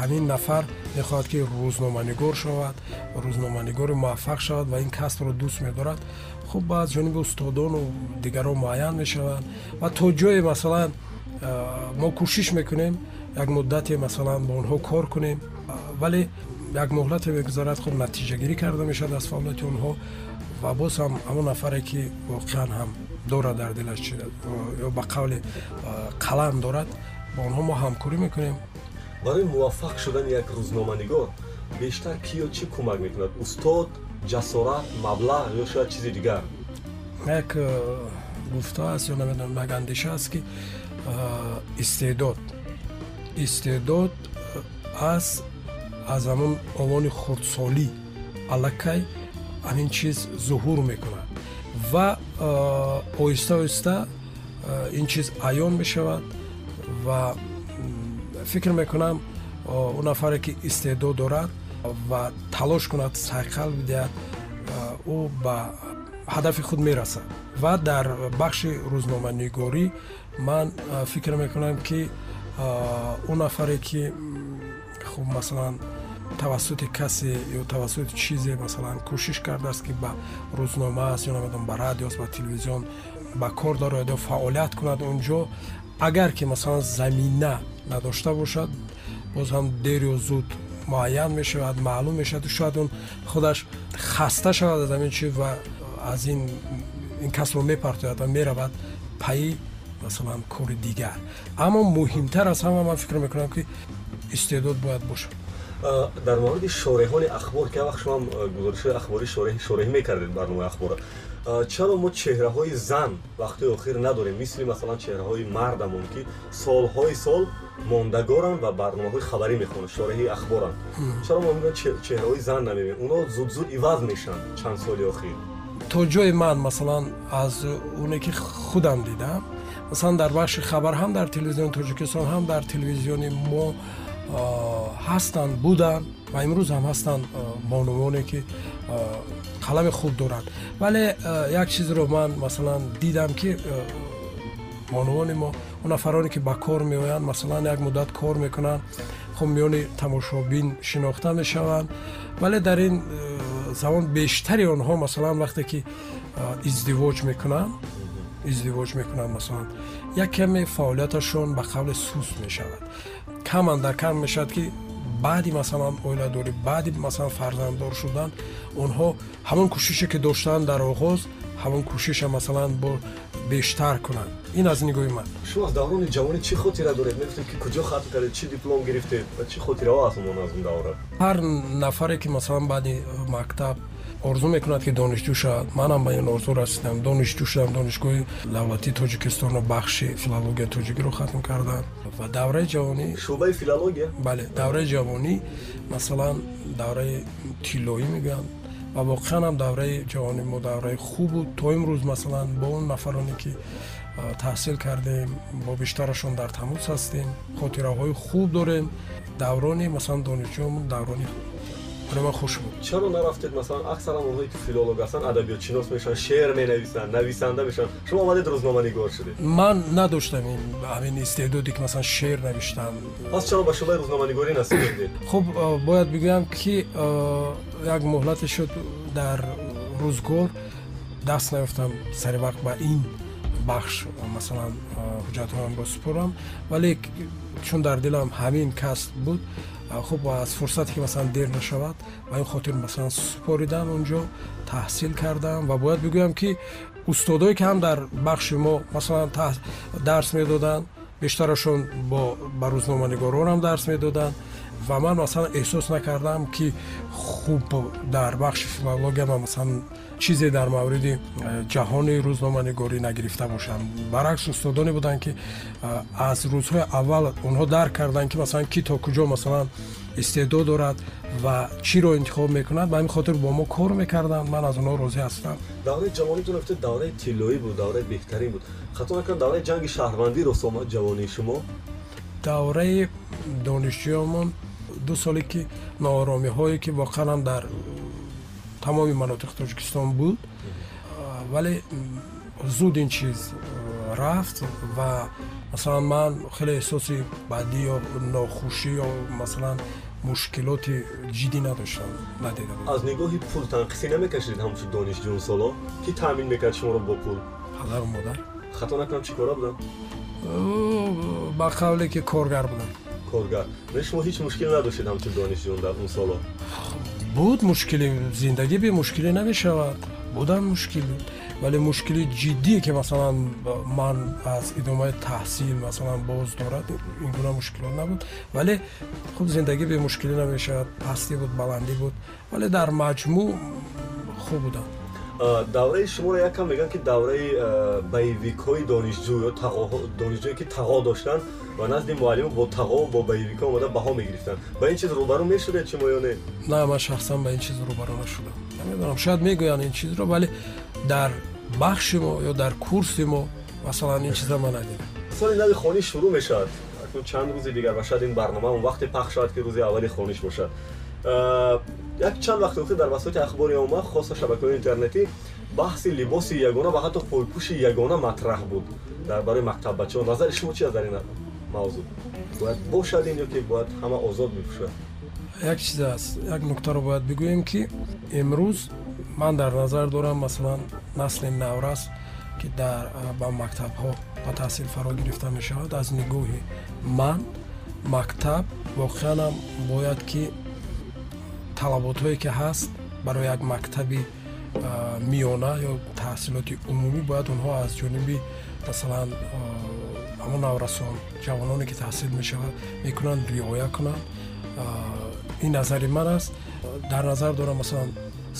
ҳамин нафар мехоҳад ки рӯзноманигор шавад рӯзноманигори муваффақ шавад ва ин касбро дӯст медорад. Хуб аз ҷониби устодону дигарон муайян мешавад. Ва то ҷое масалан мо кӯшиш мекунем як муддате масалан бо онҳо кор кунем вале як муҳлате мегузарад хуб натиҷагирӣ карда мешавад аз фаъолияти онҳо ва боз ҳам ҳамон нафаре ки воқеан ҳам дорад дар дилаш ё ба қавле қалам дорад. Бо онҳо мо ҳамкорӣ мекунем барои муваффақ шудани як рӯзноманигор бештар ки ё чӣ кӯмак мекунад? Устод ҷасорат маблағ ё шояд чизи дигар? Як э, гуфтаа аст ё намедонам як андеша аст ки э, истеъдод. Истеъдод э, аст аз ҳамон овони хурдсолӣ аллакай ҳамин чиз зуҳур мекунад. Ва оҳиста оҳиста ин чиз аён мешавад ва фикр мекунам он нафаре ки истеъдод дорад ва талош кунад сайқал бидиҳад ӯ ба ҳадафи худ мерасад. Ва дар бахши рӯзноманигорӣ ман фикр мекунам ки он нафаре ки хуб масалан тавассути касе ё тавассути чизе масалан кӯшиш кардааст ки ба рӯзнома аст ё намедонам ба радио аст ба телевизион ба кор дорад ё фаъолият кунад он ҷо агар ки масалан замина надошта бошад. Боз ҳам дер ё зуд муайян мешавад маълум мешавад. Шояд он худаш хаста шавад аз ҳамин чи ва аз ин ин касро мепартояд ва меравад пайи масалан кори дигар. Аммо муҳимтар аз ҳама ман фикр мекунам ки истеъдод бояд бошад. Дар мавриди шореҳони ахбор ки вақт шумо гузоришҳои ахбори шореҳӣ мекардед барномаи ахбора чаро мо чеҳраҳои зан вақтҳои охир надорем? Мисли масалан чеҳраҳои мардамон ки солҳои сол мондагоранд ва барномаҳои хабарӣ мехонанд шораҳи ахборанд. Чаро мо мегӯям чеҳраҳои зан намебинем онҳо зуд-зуд иваз мешаванд чанд соли охир. То ҷои ман масалан аз оне ки худам дидам масалан дар бахши хабар ҳам дар телевизиони тоҷикистон ҳам дар телевизиони мо ҳастанд буданд ва имрӯз ҳам ҳастанд бонувоне ки қалами хуб доранд вале як чизро ман масалан дидам ки бонувони мо он нафароне ки ба кор меоянд масалан як муддат кор мекунанд хуб миёни тамошобин шинохта мешаванд. Вале дар ин замон бештари онҳо масалан вақте ки издивоҷ мекунанд издивоҷ мекунанд масалан як каме фаъолияташон ба қавле суст мешавад. Каман дар кам мешавад ки баъди масалан оиладорӣ баъди масалан фарзанддор шудан онҳо ҳамон кӯшише ки доштаанд дар оғоз ҳамон кӯшиша масалан бо бештар кунанд. Ин аз нигоҳи ман. Шумо аз даврони ҷавонӣ чӣ хотира доред? Мегуфтед ки куҷо хатм кардед чӣ диплом гирифтед? Ва чӣ хотираҳо аст умон аз он давра? Ҳар нафаре ки масалан баъди мактаб орзу мекунад ки донишҷӯ шавад. Манам ба ин орзу расидам. Донишҷӯ шудам. Донишгоҳи давлатии тоҷикистону бахши филология тоҷикиро хатм кардам. Ва давраи ҷавонӣ шӯъбаи филология? Бале давраи ҷавонӣ масалан давраи тиллоӣ мегӯянд ва воқеан ҳам давраи ҷавонӣ мо давраи хуб буд. То имрӯз масалан бо он нафароне ки таҳсил кардем бо бештарашон дар тамос ҳастем хотираҳои хуб дорем. Даврони масалан донишҷӯмон даврони барои ман хуш буд чаро нарафтед масалан аксаран онҳое ки филолог ҳастанд адабиётшинос мешаванд шеър менависанд нависанда мешаванд. Шумо омадед рӯзноманигор шудед ман надоштам ин ҳамин истеъдоде ки масалан шеър навиштам. Пас чаро ба шӯъбаи рӯзноманигорӣ насиб кардед хуб бояд бигӯям ки як муҳлате шуд дар рӯзгор даст наёфтам сари вақт ба ин бахш масалан ҳуҷҷатҳоямро супорам. Вале чун дар дилам ҳамин касб буд хуб аз фурсате ки масалан дер нашавад ба ин хотир масалан супоридам онҷо таҳсил кардам ва бояд бигӯям ки устодое ки ҳам дар бахши мо масалан дарс медоданд бештарашон ба рӯзноманигоронам дарс медоданд ва ман масалан эҳсос накардам ки хуб дар бахши филология ман масалан чизе дар мавриди э, ҷаҳони рӯзноманигорӣ нагирифта бошам баръакс устодоне буданд ки э, аз рӯзҳои аввал онҳо дарк карданд ки масалан ки то куҷо масалан истеъдод дорад ва чиро интихоб мекунад. Ба ҳамин хотир бо мо кор мекарданд. Ман аз онҳо розӣ ҳастам. Давраи ҷавонитон гуфте давраи тиллоӣ буд давраи беҳтарин буд. Хато накунад давраи ҷанги шаҳрвандӣ рос омад ҷавонии шумо? Давраи донишҷӯёмон ду соле ки нооромиҳое ки воқеанам дар тамоми манотиқи тоҷикистон буд вале зуд ин чиз рафт ва масалан ман хеле эҳсоси бадӣ ё нохушӣ ё масалан мушкилоти ҷиддӣ надоштам надида буд аз нигоҳи пул танқисӣ намекашидед ҳамчун донишҷӯ он соло ки таъмин мекард шуморо бо пул падару модар хато накунам чӣ кора будам ба қавле ки коргар будам коргар шумо ҳеҷ мушкил надоштед ҳамчун донишҷӯ дар он соло буд мушкили зиндагӣ бе мушкилӣ намешавад будам мушкил буд вале мушкили ҷиддие ки масалан ман аз идомаи таҳсил масалан боз дорад ин гуна мушкилот набуд вале хуб зиндагӣ бе мушкилӣ намешавад пастӣ буд баландӣ буд вале дар маҷмӯъ хуб будам давраи шуморо якам мегӯям ки давраи боевикҳои донишҷӯ ё донишҷӯе ки тағо доштанд ва назди муаллим бо тағо бо боевикҳо омада баҳо мегирифтанд ба ин чиз рӯбарӯ мешудед чимо ё не на ман шахсан ба ин чиз рӯбарӯ нашудам намедонам шояд мегӯянд ин чизро вале дар бахши мо ё дар курси мо масалан ин чиза ман надидам соли нави хониш шурӯъ мешавад акнун чанд рӯзи дигар ва шояд ин барнома он вақте пахш шавад ки рӯзи аввали хониш бошад як чанд вақте гуфте дар васоити ахбори омма хоса шабакаҳои интернетӣ баҳси либоси ягона ва ҳатто пойпӯши ягона матраҳ буд. Дар барои мактаббачаҳо назари шумо чи аст дар ин мавзӯъ? Бояд бошад ин ё ки бояд ҳама озод бипӯшад як чиз аст як нуктаро бояд бигӯем ки имрӯз ман дар назар дорам масалан насли наврас ки дар ба мактабҳо ба таҳсил фаро гирифта мешавад. Аз нигоҳи ман мактаб воқеанам бояд ки талаботҳое ки ҳаст барои як мактаби миёна ё таҳсилоти умумӣ бояд онҳо аз ҷониби масалан ҳамон наврасон ҷавононе ки таҳсил мешавад мекунанд риоя кунанд. Ин назари ман аст. Дар назар дорам масалан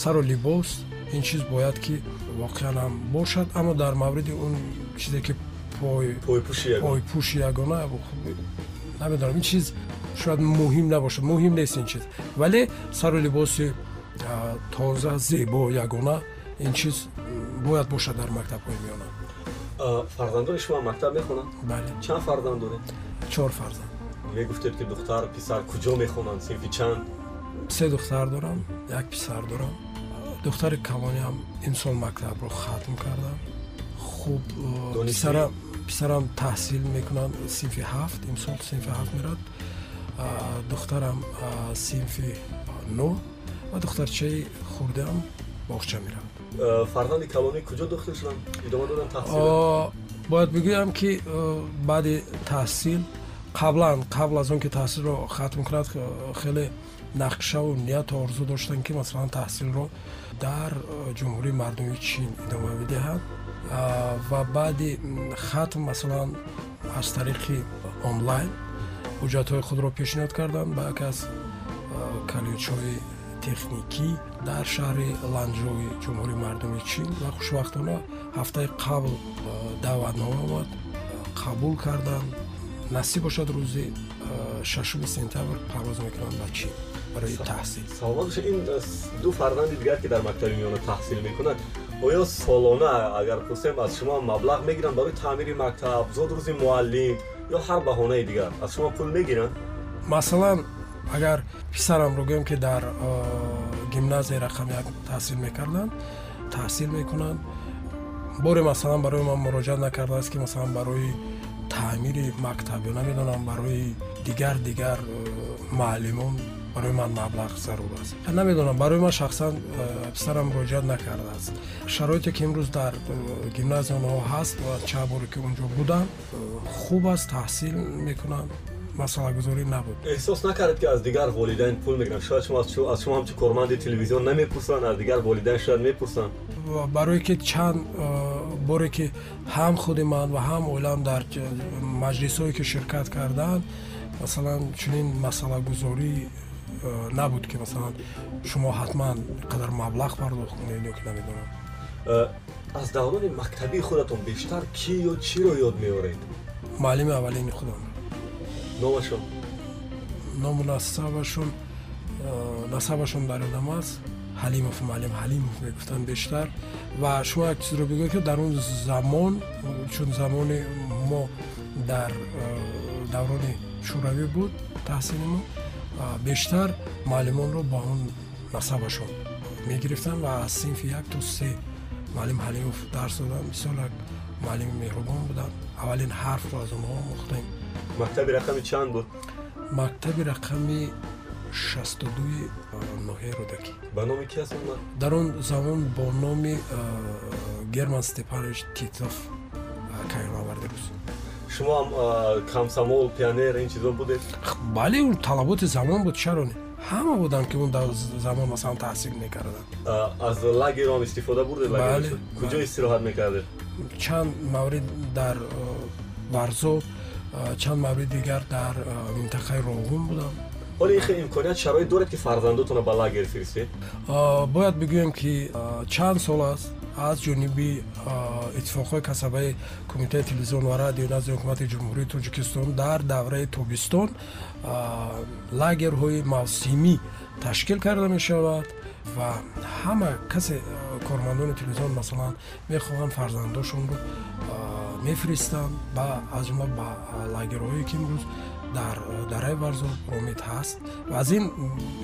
сару либос ин чиз бояд ки воқеан ҳам бошад аммо дар мавриди он чизе ки пойпӯши ягона. намедонам. Ин чиз шояд муҳим набошад муҳим нест ин чиз. Вале сару либоси тоза зебо ягона ин чиз бояд бошад дар мактабҳои миёна фарзандони шумо мактаб мехонанд? Бале чанд фарзанд доред? Чор фарзанд. Мегуфтед ки духтар писар куҷо мехонанд? Синфи чанд? Се духтар дорам як писар дорам. Духтари калониам имсол мактабро хатм кардам. Хуб писарам таҳсил мекунанд. Синфи ҳафт имсол синфи ҳафт мерад духтарам синфи нӯ ва духтарчаи хурдаам? Боғча меравад фарзанди калонӣ куҷо дохил шуданд? Идома доданд таҳсил бояд бигӯям ки баъди таҳсил қаблан қабл аз он ки таҳсилро хатм кунад хеле нақшаву нияту орзу доштанд ки масалан таҳсилро дар ҷумҳурии мардуми чин идома бидиҳад ва баъди хатм масалан аз тариқи онлайн ҳуҷҷатҳои худро пешниҳод карданд ба аз коллеҷҳои техникӣ дар шаҳри ланҷои ҷумҳурии мардуми чин ва хушбахтона ҳафтаи қабл даъватнома омад қабул карданд. Насиб бошад рӯзи шашуми сентябр парвоз мекунанд ба чин барои таҳсил. саломат ин ду фарзанди дигар ки дар мактаби миёна таҳсил мекунанд оё солона агар пурсем аз шумо маблағ мегиранд барои таъмири мактаб зод рӯзи муаллим ё ҳар баҳонаи дигар? Аз шумо пул мегиранд? Масалан агар писарамро гӯем ки дар гимназияи рақами як таҳсил мекарданд таҳсил мекунанд. Боре масалан барои ман муроҷиат накардааст ки масалан барои таъмири мактаб ё намедонам барои дигар дигар муаллимон барои ман маблағ зарур аст намедонам барои ман шахсан писарам муроҷиат накардааст шароите ки имрӯз дар гимназия онҳо ҳаст ва чанд боре ки онҷо будам хуб аст таҳсил мекунанд масъалагузорӣ набуд эҳсос накардед ки аз дигар волидайн пул мегиранд шояд шумо аз шумо ҳамчун корманди телевизион намепурсанд аз дигар волидайн шояд мепурсанд барое ки чанд боре ки ҳам худи ман ва ҳам оилам дар маҷлисҳое ки ширкат карданд масалан чунин масъалагузорӣ набуд ки масалан шумо ҳатман қадар маблағ пардохт кунед ё ки намедонам аз даврони мактабии худатон бештар кӣ ё чиро ёд меоред муаллими аввалини худам номашон ному насабашон насабашон дар ёдам аст ҳалимов муаллим ҳалимов мегуфтанд бештар ва шумо як чизро бигӯед ки дар он замон чун замони мо дар даврони шӯравӣ буд таҳсили мо бештар муаллимонро ба он насабашон мегирифтанд ва аз синфи як то се муаллим ҳалимов дарс доданд бисёр як муаллими меҳрубон буданд аввалин ҳарфро аз онҳо омӯхтем мактаби рақами чанд буд? Мактаби рақами шастдуи ноҳияи рӯдакӣ ба номи ки аст дар он замон бо номи герман степанович титов кайонаварди рӯз шумо ҳам камсамол пионер ин чизо будед? Бале талаботи замон буд чаро не ҳама буданд ки он замон масалан таҳсил мекарданд аз лагер ҳам истифода бурдед куҷо истироҳат мекардед? Чанд маврид дар варзо чанд мавриди дигар дар минтақаи роғун будам. Ҳоли ин хеле имконият шароит доред ки фарзандотонро ба лагер фиристед? Бояд бигӯям ки чанд сол аст аз ҷониби иттифоқҳои касабаи кумитаи телевизион ва радио назди ҳукумати ҷумҳурии тоҷикистон дар давраи тобистон лагерҳои мавсимӣ ташкил карда мешавад ва ҳама касе кормандони телевизион масалан мехоҳанд фарзандошонро мефиристанд ба аз ҷумла ба лагерҳое ки имрӯз дар дараи варзо омид ҳаст ва аз ин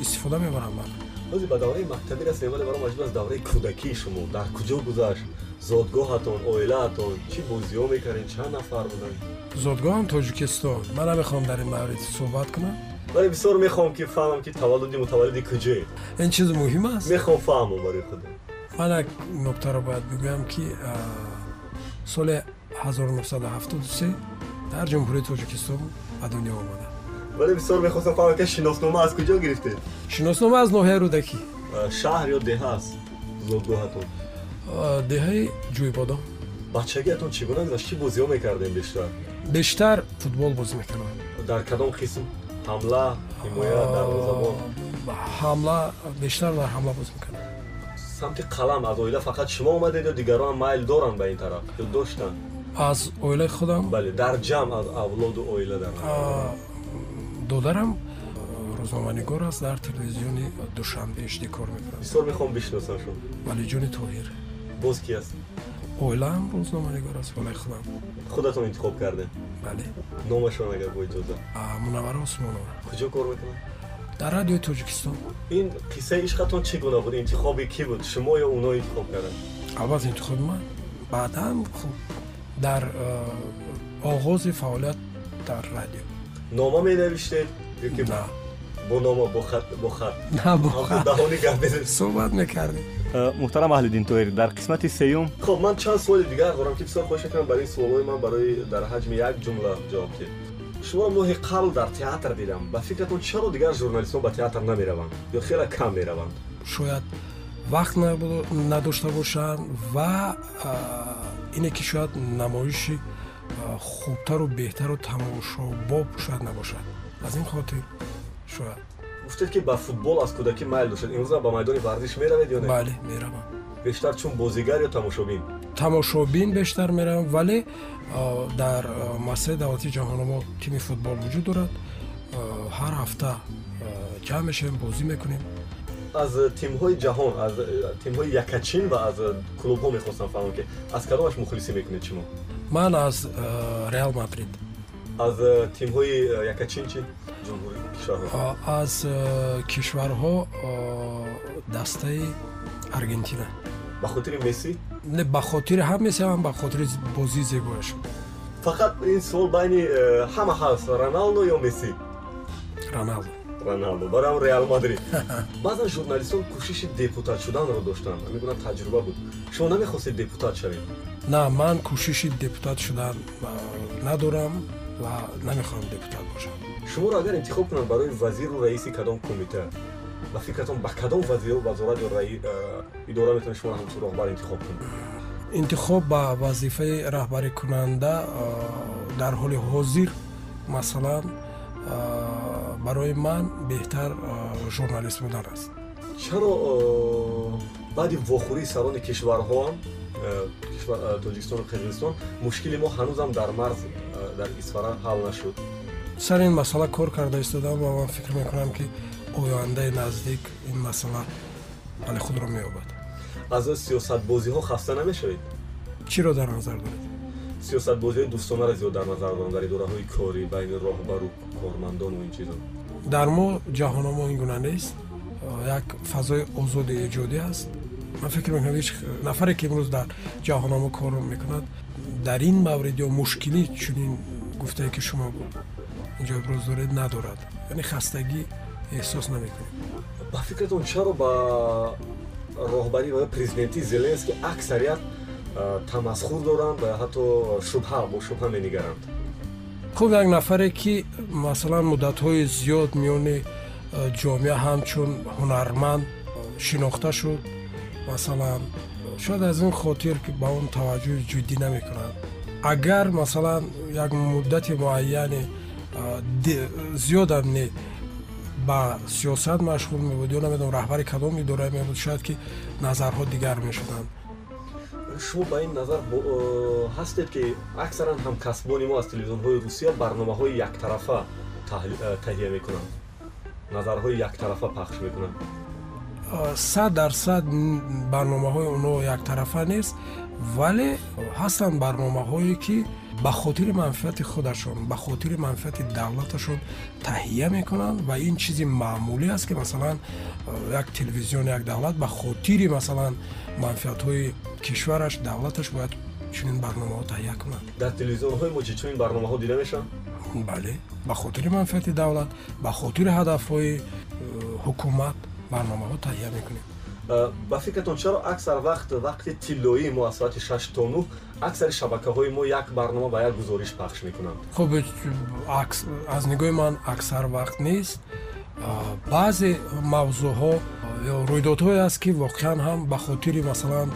истифода мебарам ман. Ҳозир ба давраи мактабӣ расем вале баром аҷиб аз давраи кӯдакии шумо. Дар куҷо гузашт? Зодгоҳатон оилаатон? Чӣ бозиҳо мекардед чанд нафар буданд? Зодгоҳам тоҷикистон. Ман намехоҳам дар ин маврид суҳбат кунам. Вале бисёр мехоҳам ки фаҳмам ки таваллуди мутаваллиди куҷоед ин чизи муҳим аст? Мехоҳам фаҳмам барои худам ман як нуктаро бояд бигӯям ки соли 1973 дар ҷумҳурии тоҷикистон ба дунё омада. Вале бисёр мехостам фаҳмам ки шиноснома аз куҷо гирифтед шиноснома аз ноҳияи рӯдакӣ шаҳр ё деҳа аст? Зодгоҳатон деҳаи ҷӯйбодон. Бачагиатон чӣ гуна гузашт? Чӣ бозиҳо мекардем бештар? Бештар футбол бозӣ мекардам. Дар кадом қисм? Ҳамла ҳимоя дарвозабон ҳамла бештар дар ҳамла бозӣ мекардам. Самти қалам аз оила фақат шумо омадед ё дигарон майл доранд ба ин тараф? Ё доштанд аз оилаи худам? Бале дар ҷамъ аз авлоду оила дар додарам рӯзноманигор аст дар телевизиони душанбе ишди кор мекунад бисёр мехоҳам бишносам шумо? Валиҷони тоҳир. Боз ки аст? Оилаам рӯзноманигор аст оилаи худам. Худатон интихоб кардем бале номашон агар бо иҷоза? Мунаввара осмонова куҷо кор мекунад? Дар радиои тоҷикистон. Ин қиссаи ишқатон чӣ гуна буд? Интихоби кӣ буд? Шумо ё оно интихоб карданд албатта интихоби ман? Баъдан хуб дар оғози фаъолият дар радио. Нома менавиштед? На бо нома бо хат бо хат. Даҳони гапезед суҳбат мекардем. Муҳтарам аҳли динтоир дар қисмати сеюм. Хоб ман чанд суоли дигар дорам ки бисёр хоҳиш мекунам барои суолҳои ман барои дар ҳаҷми як ҷумла ҷавоб диҳед шуморо моҳи қабл дар театр дидам. Ба фикратон чаро дигар журналистон ба театр намераванд? Ё хеле кам мераванд? Шояд вақт надошта бошанд ва ине ки шояд намоиши хубтару беҳтару тамошобоб шояд набошад аз ин хотир шояд гуфтед ки ба футбол аз кӯдакӣ майл доштед имрӯз ба майдони варзиш меравед ё не бале меравам бештар чун бозигар ё тамошобин тамошобин бештар меравам вале дар масъали давлати ҷаҳономо тими футбол вуҷуд дорад ҳар ҳафта ҷамъ мешавем бозӣ мекунем аз тимҳои ҷаҳон аз тимҳои якачин ва аз клубҳо мехостам фаҳмам ки аз кадомаш мухлисӣ мекунед шумо ман аз реал мадрид аз тимҳои якачин чи кишварҳо. Аз кишварҳо дастаи аргентина. Ба хотири месси? Не ба хотири ҳам месси ҳам ба хотири бозии зебояшон фақат ин суол байни ҳама ҳаст роналдо ё месси? Роналдо роналдо барам реал мадрид. Баъзан журналистон кӯшиши депутат шуданро доштанд. Мегӯям таҷруба буд. Шумо намехостед депутат шавед? На ман кӯшиши депутат шудан надорам ва намехоҳам депутат бошам. Шуморо агар интихоб кунанд барои вазиру раиси кадом кумита ба фикратон ба кадом вазиру вазорат ё идора метавонед шумо ҳамчун роҳбар интихоб кунед? Интихоб ба вазифаи раҳбарӣ кунанда дар ҳоли ҳозир масалан барои ман беҳтар журналист будан аст чаро баъди вохӯрии сарони кишварҳоам тоҷикистону қирғизистон мушкили мо ҳанӯзам дар марз дар исфара ҳал нашуд сар ин масъала кор карда истодам ва ман фикр мекунам ки ояндаи наздик ин масъала ҳалли худро меёбад аз сиёсатбозиҳо хаста намешавед чиро дар назар доред сиёсатбозиҳои дӯстонаро зиёд дар назар дорам дар идораҳои корӣ байни роҳбару кормандону ин чизо дар мо ҷаҳономо ин гуна нест як фазои озоди эҷодӣ аст ман фикр мекунам ҳеч нафаре ки имрӯз дар ҷаҳономо кор мекунад дар ин маврид ё мушкилӣ чунин гуфтае ки шумо инҷо иброз доред надорад яъне хастагӣ эҳсос намекунем ба фикратон чаро ба роҳбарӣ ва президентӣ зеленский аксарият тамасхур доранд ва ҳатто шубҳа бо шубҳа менигаранд хуб як нафаре ки масалан муддатҳои зиёд миёни ҷомеа ҳамчун ҳунарманд шинохта шуд. Масалан шояд аз ин хотир ки ба он таваҷҷӯҳи ҷиддӣ намекунанд. Агар масалан як муддати муайяне зиёдам не ба сиёсат машғул мебуд ё намедонам раҳбари кадом идора мебуд шояд ки назарҳо дигар мешуданд шумо ба ин назар ҳастед ки аксаран ҳамкасбони мо аз телевизионҳои русия барномаҳои яктарафа таҳия мекунанд. Назарҳои яктарафа пахш мекунанд. Сад дарсад барномаҳои онҳо яктарафа нест вале ҳастанд барномаҳое ки ба хотири манфиати худашон ба хотири манфиати давлаташон таҳия мекунанд ва ин чизи маъмулӣ аст ки масалан як телевизиони як давлат ба хотири масалан манфиатҳои кишвараш давлаташ бояд чунин барномаҳо таҳия кунад. Дар телевизионҳои мо чи чунин барномаҳо дида мешаванд бале ба хотири манфиати давлат ба хотири ҳадафҳои э, ҳукумат барномаҳо таҳия мекунем. Ба фикратон чаро аксар вақт вақти тиллоии мо аз соати шаш то нӯ аксари шабакаҳои мо як барнома ва як гузориш пахш мекунанд? Хуб аз нигоҳи ман аксар вақт нест баъзе мавзӯъҳо рӯйдодҳое аст ки воқеан ҳам ба хотири масалан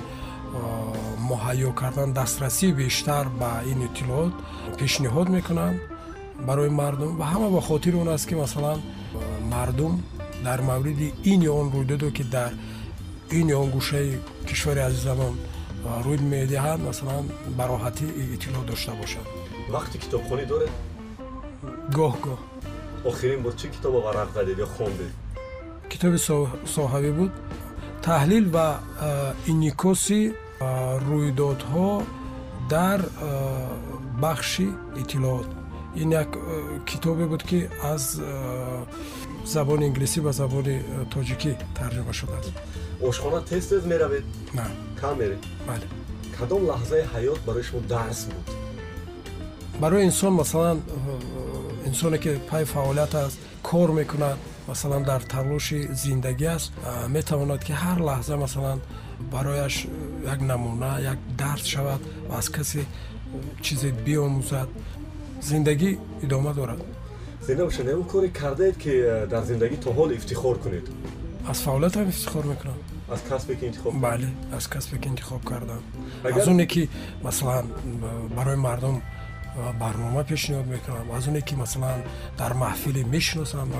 муҳайё кардан дастрасии бештар ба ин иттилоот пешниҳод мекунанд барои мардум ва ҳама ба хотири он аст ки масалан мардум дар мавриди ин ё он рӯйдодо ки дар ин ё он гӯшаи кишвари азизамон рӯй медиҳанд масалан ба роҳатӣ иттилоъ дошта бошад вақти китобхонӣ доред? Гоҳ гоҳ охирин бор чӣ китобо варақ задед ё хондед китоби соҳавӣ буд. Таҳлил ва инъикоси рӯйдодҳо дар бахши иттилоот. Ин як китобе буд ки аз забони инглисӣ ба забони тоҷикӣ тарҷима шудааст. Ошхона тез тез меравед? На. Кам меред? Бале кадом лаҳзаи ҳаёт барои шумо дарс буд? Барои инсон масалан инсоне ки пай фаъолият аст кор мекунад масалан дар талоши зиндагӣ аст метавонад ки ҳар лаҳза масалан барояш як намуна як дарс шавад ва аз касе чизе биомӯзад. Зиндагӣ идома дорад. Зинда бошед ягон коре кардаед ки дар зиндагӣ то ҳол ифтихор кунед? Аз фаъолиятам ифтихор мекунам. Аз касбе ки интихоб бале аз касбе ки интихоб кардам. Аз оне ки масалан барои мардум барнома пешниҳод мекунам. Аз оне ки масалан дар маҳфиле мешиносам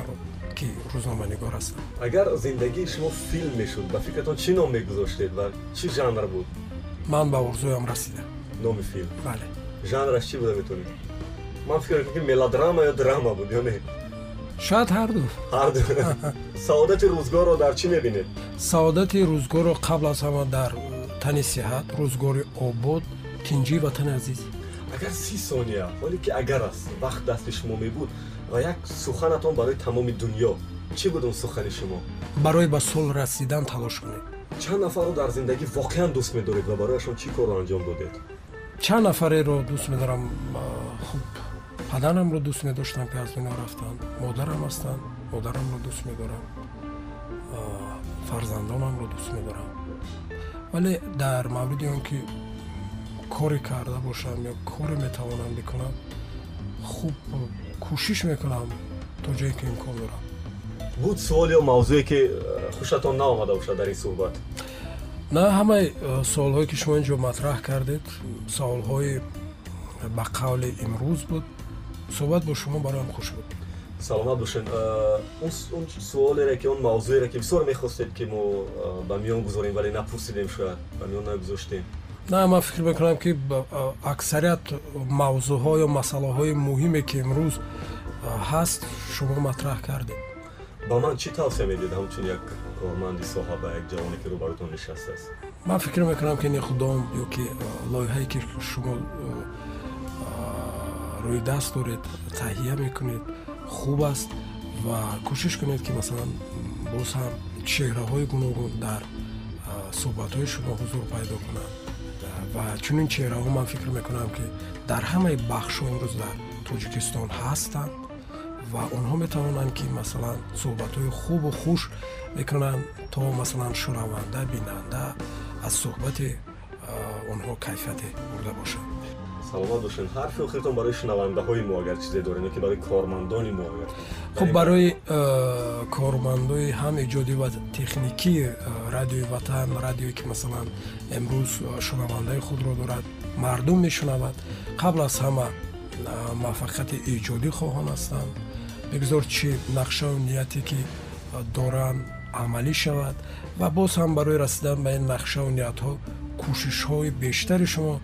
ки рӯзноманигор ҳастам. Агар зиндагии шумо филм мешуд ба фикратон чӣ ном мегузоштед ва чӣ жанр буд? Ман ба орзуям расидам номи филм. Бале. Жанраш чӣ буда метавонед ман фикр мекунам ки мелодрама ё драма буд ё не? Шояд ҳарду ҳарду саодати рӯзгорро дар чӣ мебинед? Саодати рӯзгорро қабл аз ҳама дар тани сиҳат рӯзгори обод тинҷии ватани азиз агар си сония ҳоле ки агар аст вақт дасти шумо мебуд ва як суханатон барои тамоми дунё чӣ буд он сухани шумо барои ба сол расидан талош кунед чанд нафарро дар зиндагӣ воқеан дӯст медоред ва барояшон чӣ корро анҷом додед чанд нафареро дӯст медорам хуб падарамро дӯст медоштам ки аз дунё рафтанд модарам ҳастанд модарамро дӯст медорам фарзандонамро дӯст медорам вале дар мавриди он ки коре карда бошам ё коре метавонам бикунам хуб кӯшиш мекунам то ҷое ки имкон дорам. Буд суол ё мавзӯе ки э, хушатон наомада бошад дар ин суҳбат? На ҳамаи э, суолҳое ки шумо инҷо матраҳ кардед суолҳои ба қавли имрӯз буд суҳбат бо шумо бароям хуш буд. Саломат бошед. Э, он суолере ки он мавзӯере ки бисёр мехостед ки мо ба миён гузорем вале напурсидем шояд ба миён нагузоштем на ман фикр мекунам ки аксарият мавзӯъҳо ё масъалаҳои муҳиме ки имрӯз ҳаст шумо матраҳ кардед ба ман чӣ тавсия медиҳед? Ҳамчун як корманди соҳа ба як ҷавоне ки рӯбарутон нишастааст ман фикр мекунам ки иқдом ё ки лоиҳае ки шумо рӯи даст доред таҳия мекунед хуб аст ва кӯшиш кунед ки масалан боз ҳам чеҳраҳои гуногун дар суҳбатҳои шумо ҳузур пайдо кунанд ва чунин чеҳраҳо ман фикр мекунам ки дар ҳамаи бахшҳо имрӯз дар тоҷикистон ҳастанд ва онҳо метавонанд ки масалан суҳбатҳои хубу хуш мекунанд то масалан шунаванда бинанда аз суҳбати онҳо кайфияте бурда бошад саломат бошед ҳарфи охиртон барои шунавандаҳои мо агар чизе дорем ки барои кормандони мо агар хуб барои кормандои ҳам иҷодӣ ва техникии радиои ватан радиое ки масалан имрӯз шунавандаи худро дорад мардум мешунавад қабл аз ҳама муваффақияти иҷодӣ хоҳон ҳастанд. Бигзор чӣ нақшаву нияте ки доранд амалӣ шавад ва боз ҳам барои расидан ба ин нақшаву ниятҳо кӯшишҳои бештари шумо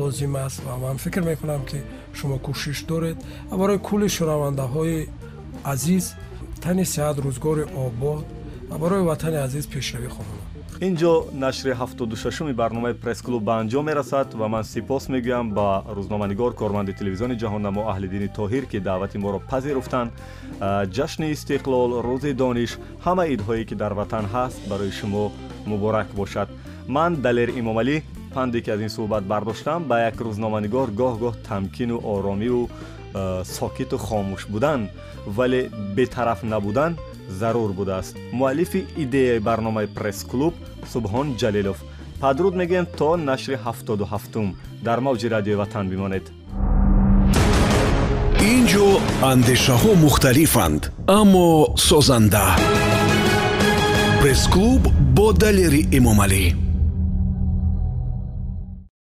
лозим аст ва ман фикр мекунам ки шумо кӯшиш доред ва барои кулли шунавандаҳои азиз тани сиҳат рӯзгори обод ва барои ватани азиз пешравӣ хоҳам. Ин ҷо нашри ҳафтоду шашуми барномаи пресс-клуб ба анҷом мерасад ва ман сипос мегӯям ба рӯзноманигор корманди телевизиони ҷаҳоннамо аҳлидини тоҳир ки даъвати моро пазируфтанд ҷашни истиқлол рӯзи дониш ҳама идҳое ки дар ватан ҳаст барои шумо муборак бошад. Ман далер имомалӣ панде ки аз ин суҳбат бардоштам ба як рӯзноманигор гоҳ-гоҳ тамкину оромиву сокиту хомӯш будан вале бетараф набудан зарур будааст. Муаллифи идеяи барномаи пресс-клуб субҳон ҷалилов. Падруд мегӯем то нашри ҳафтоду ҳафтум дар мавҷи радиои ватан бимонед. Ин ҷо андешаҳо мухталифанд аммо созанда. Пресс-клуб бо далери эмомалӣ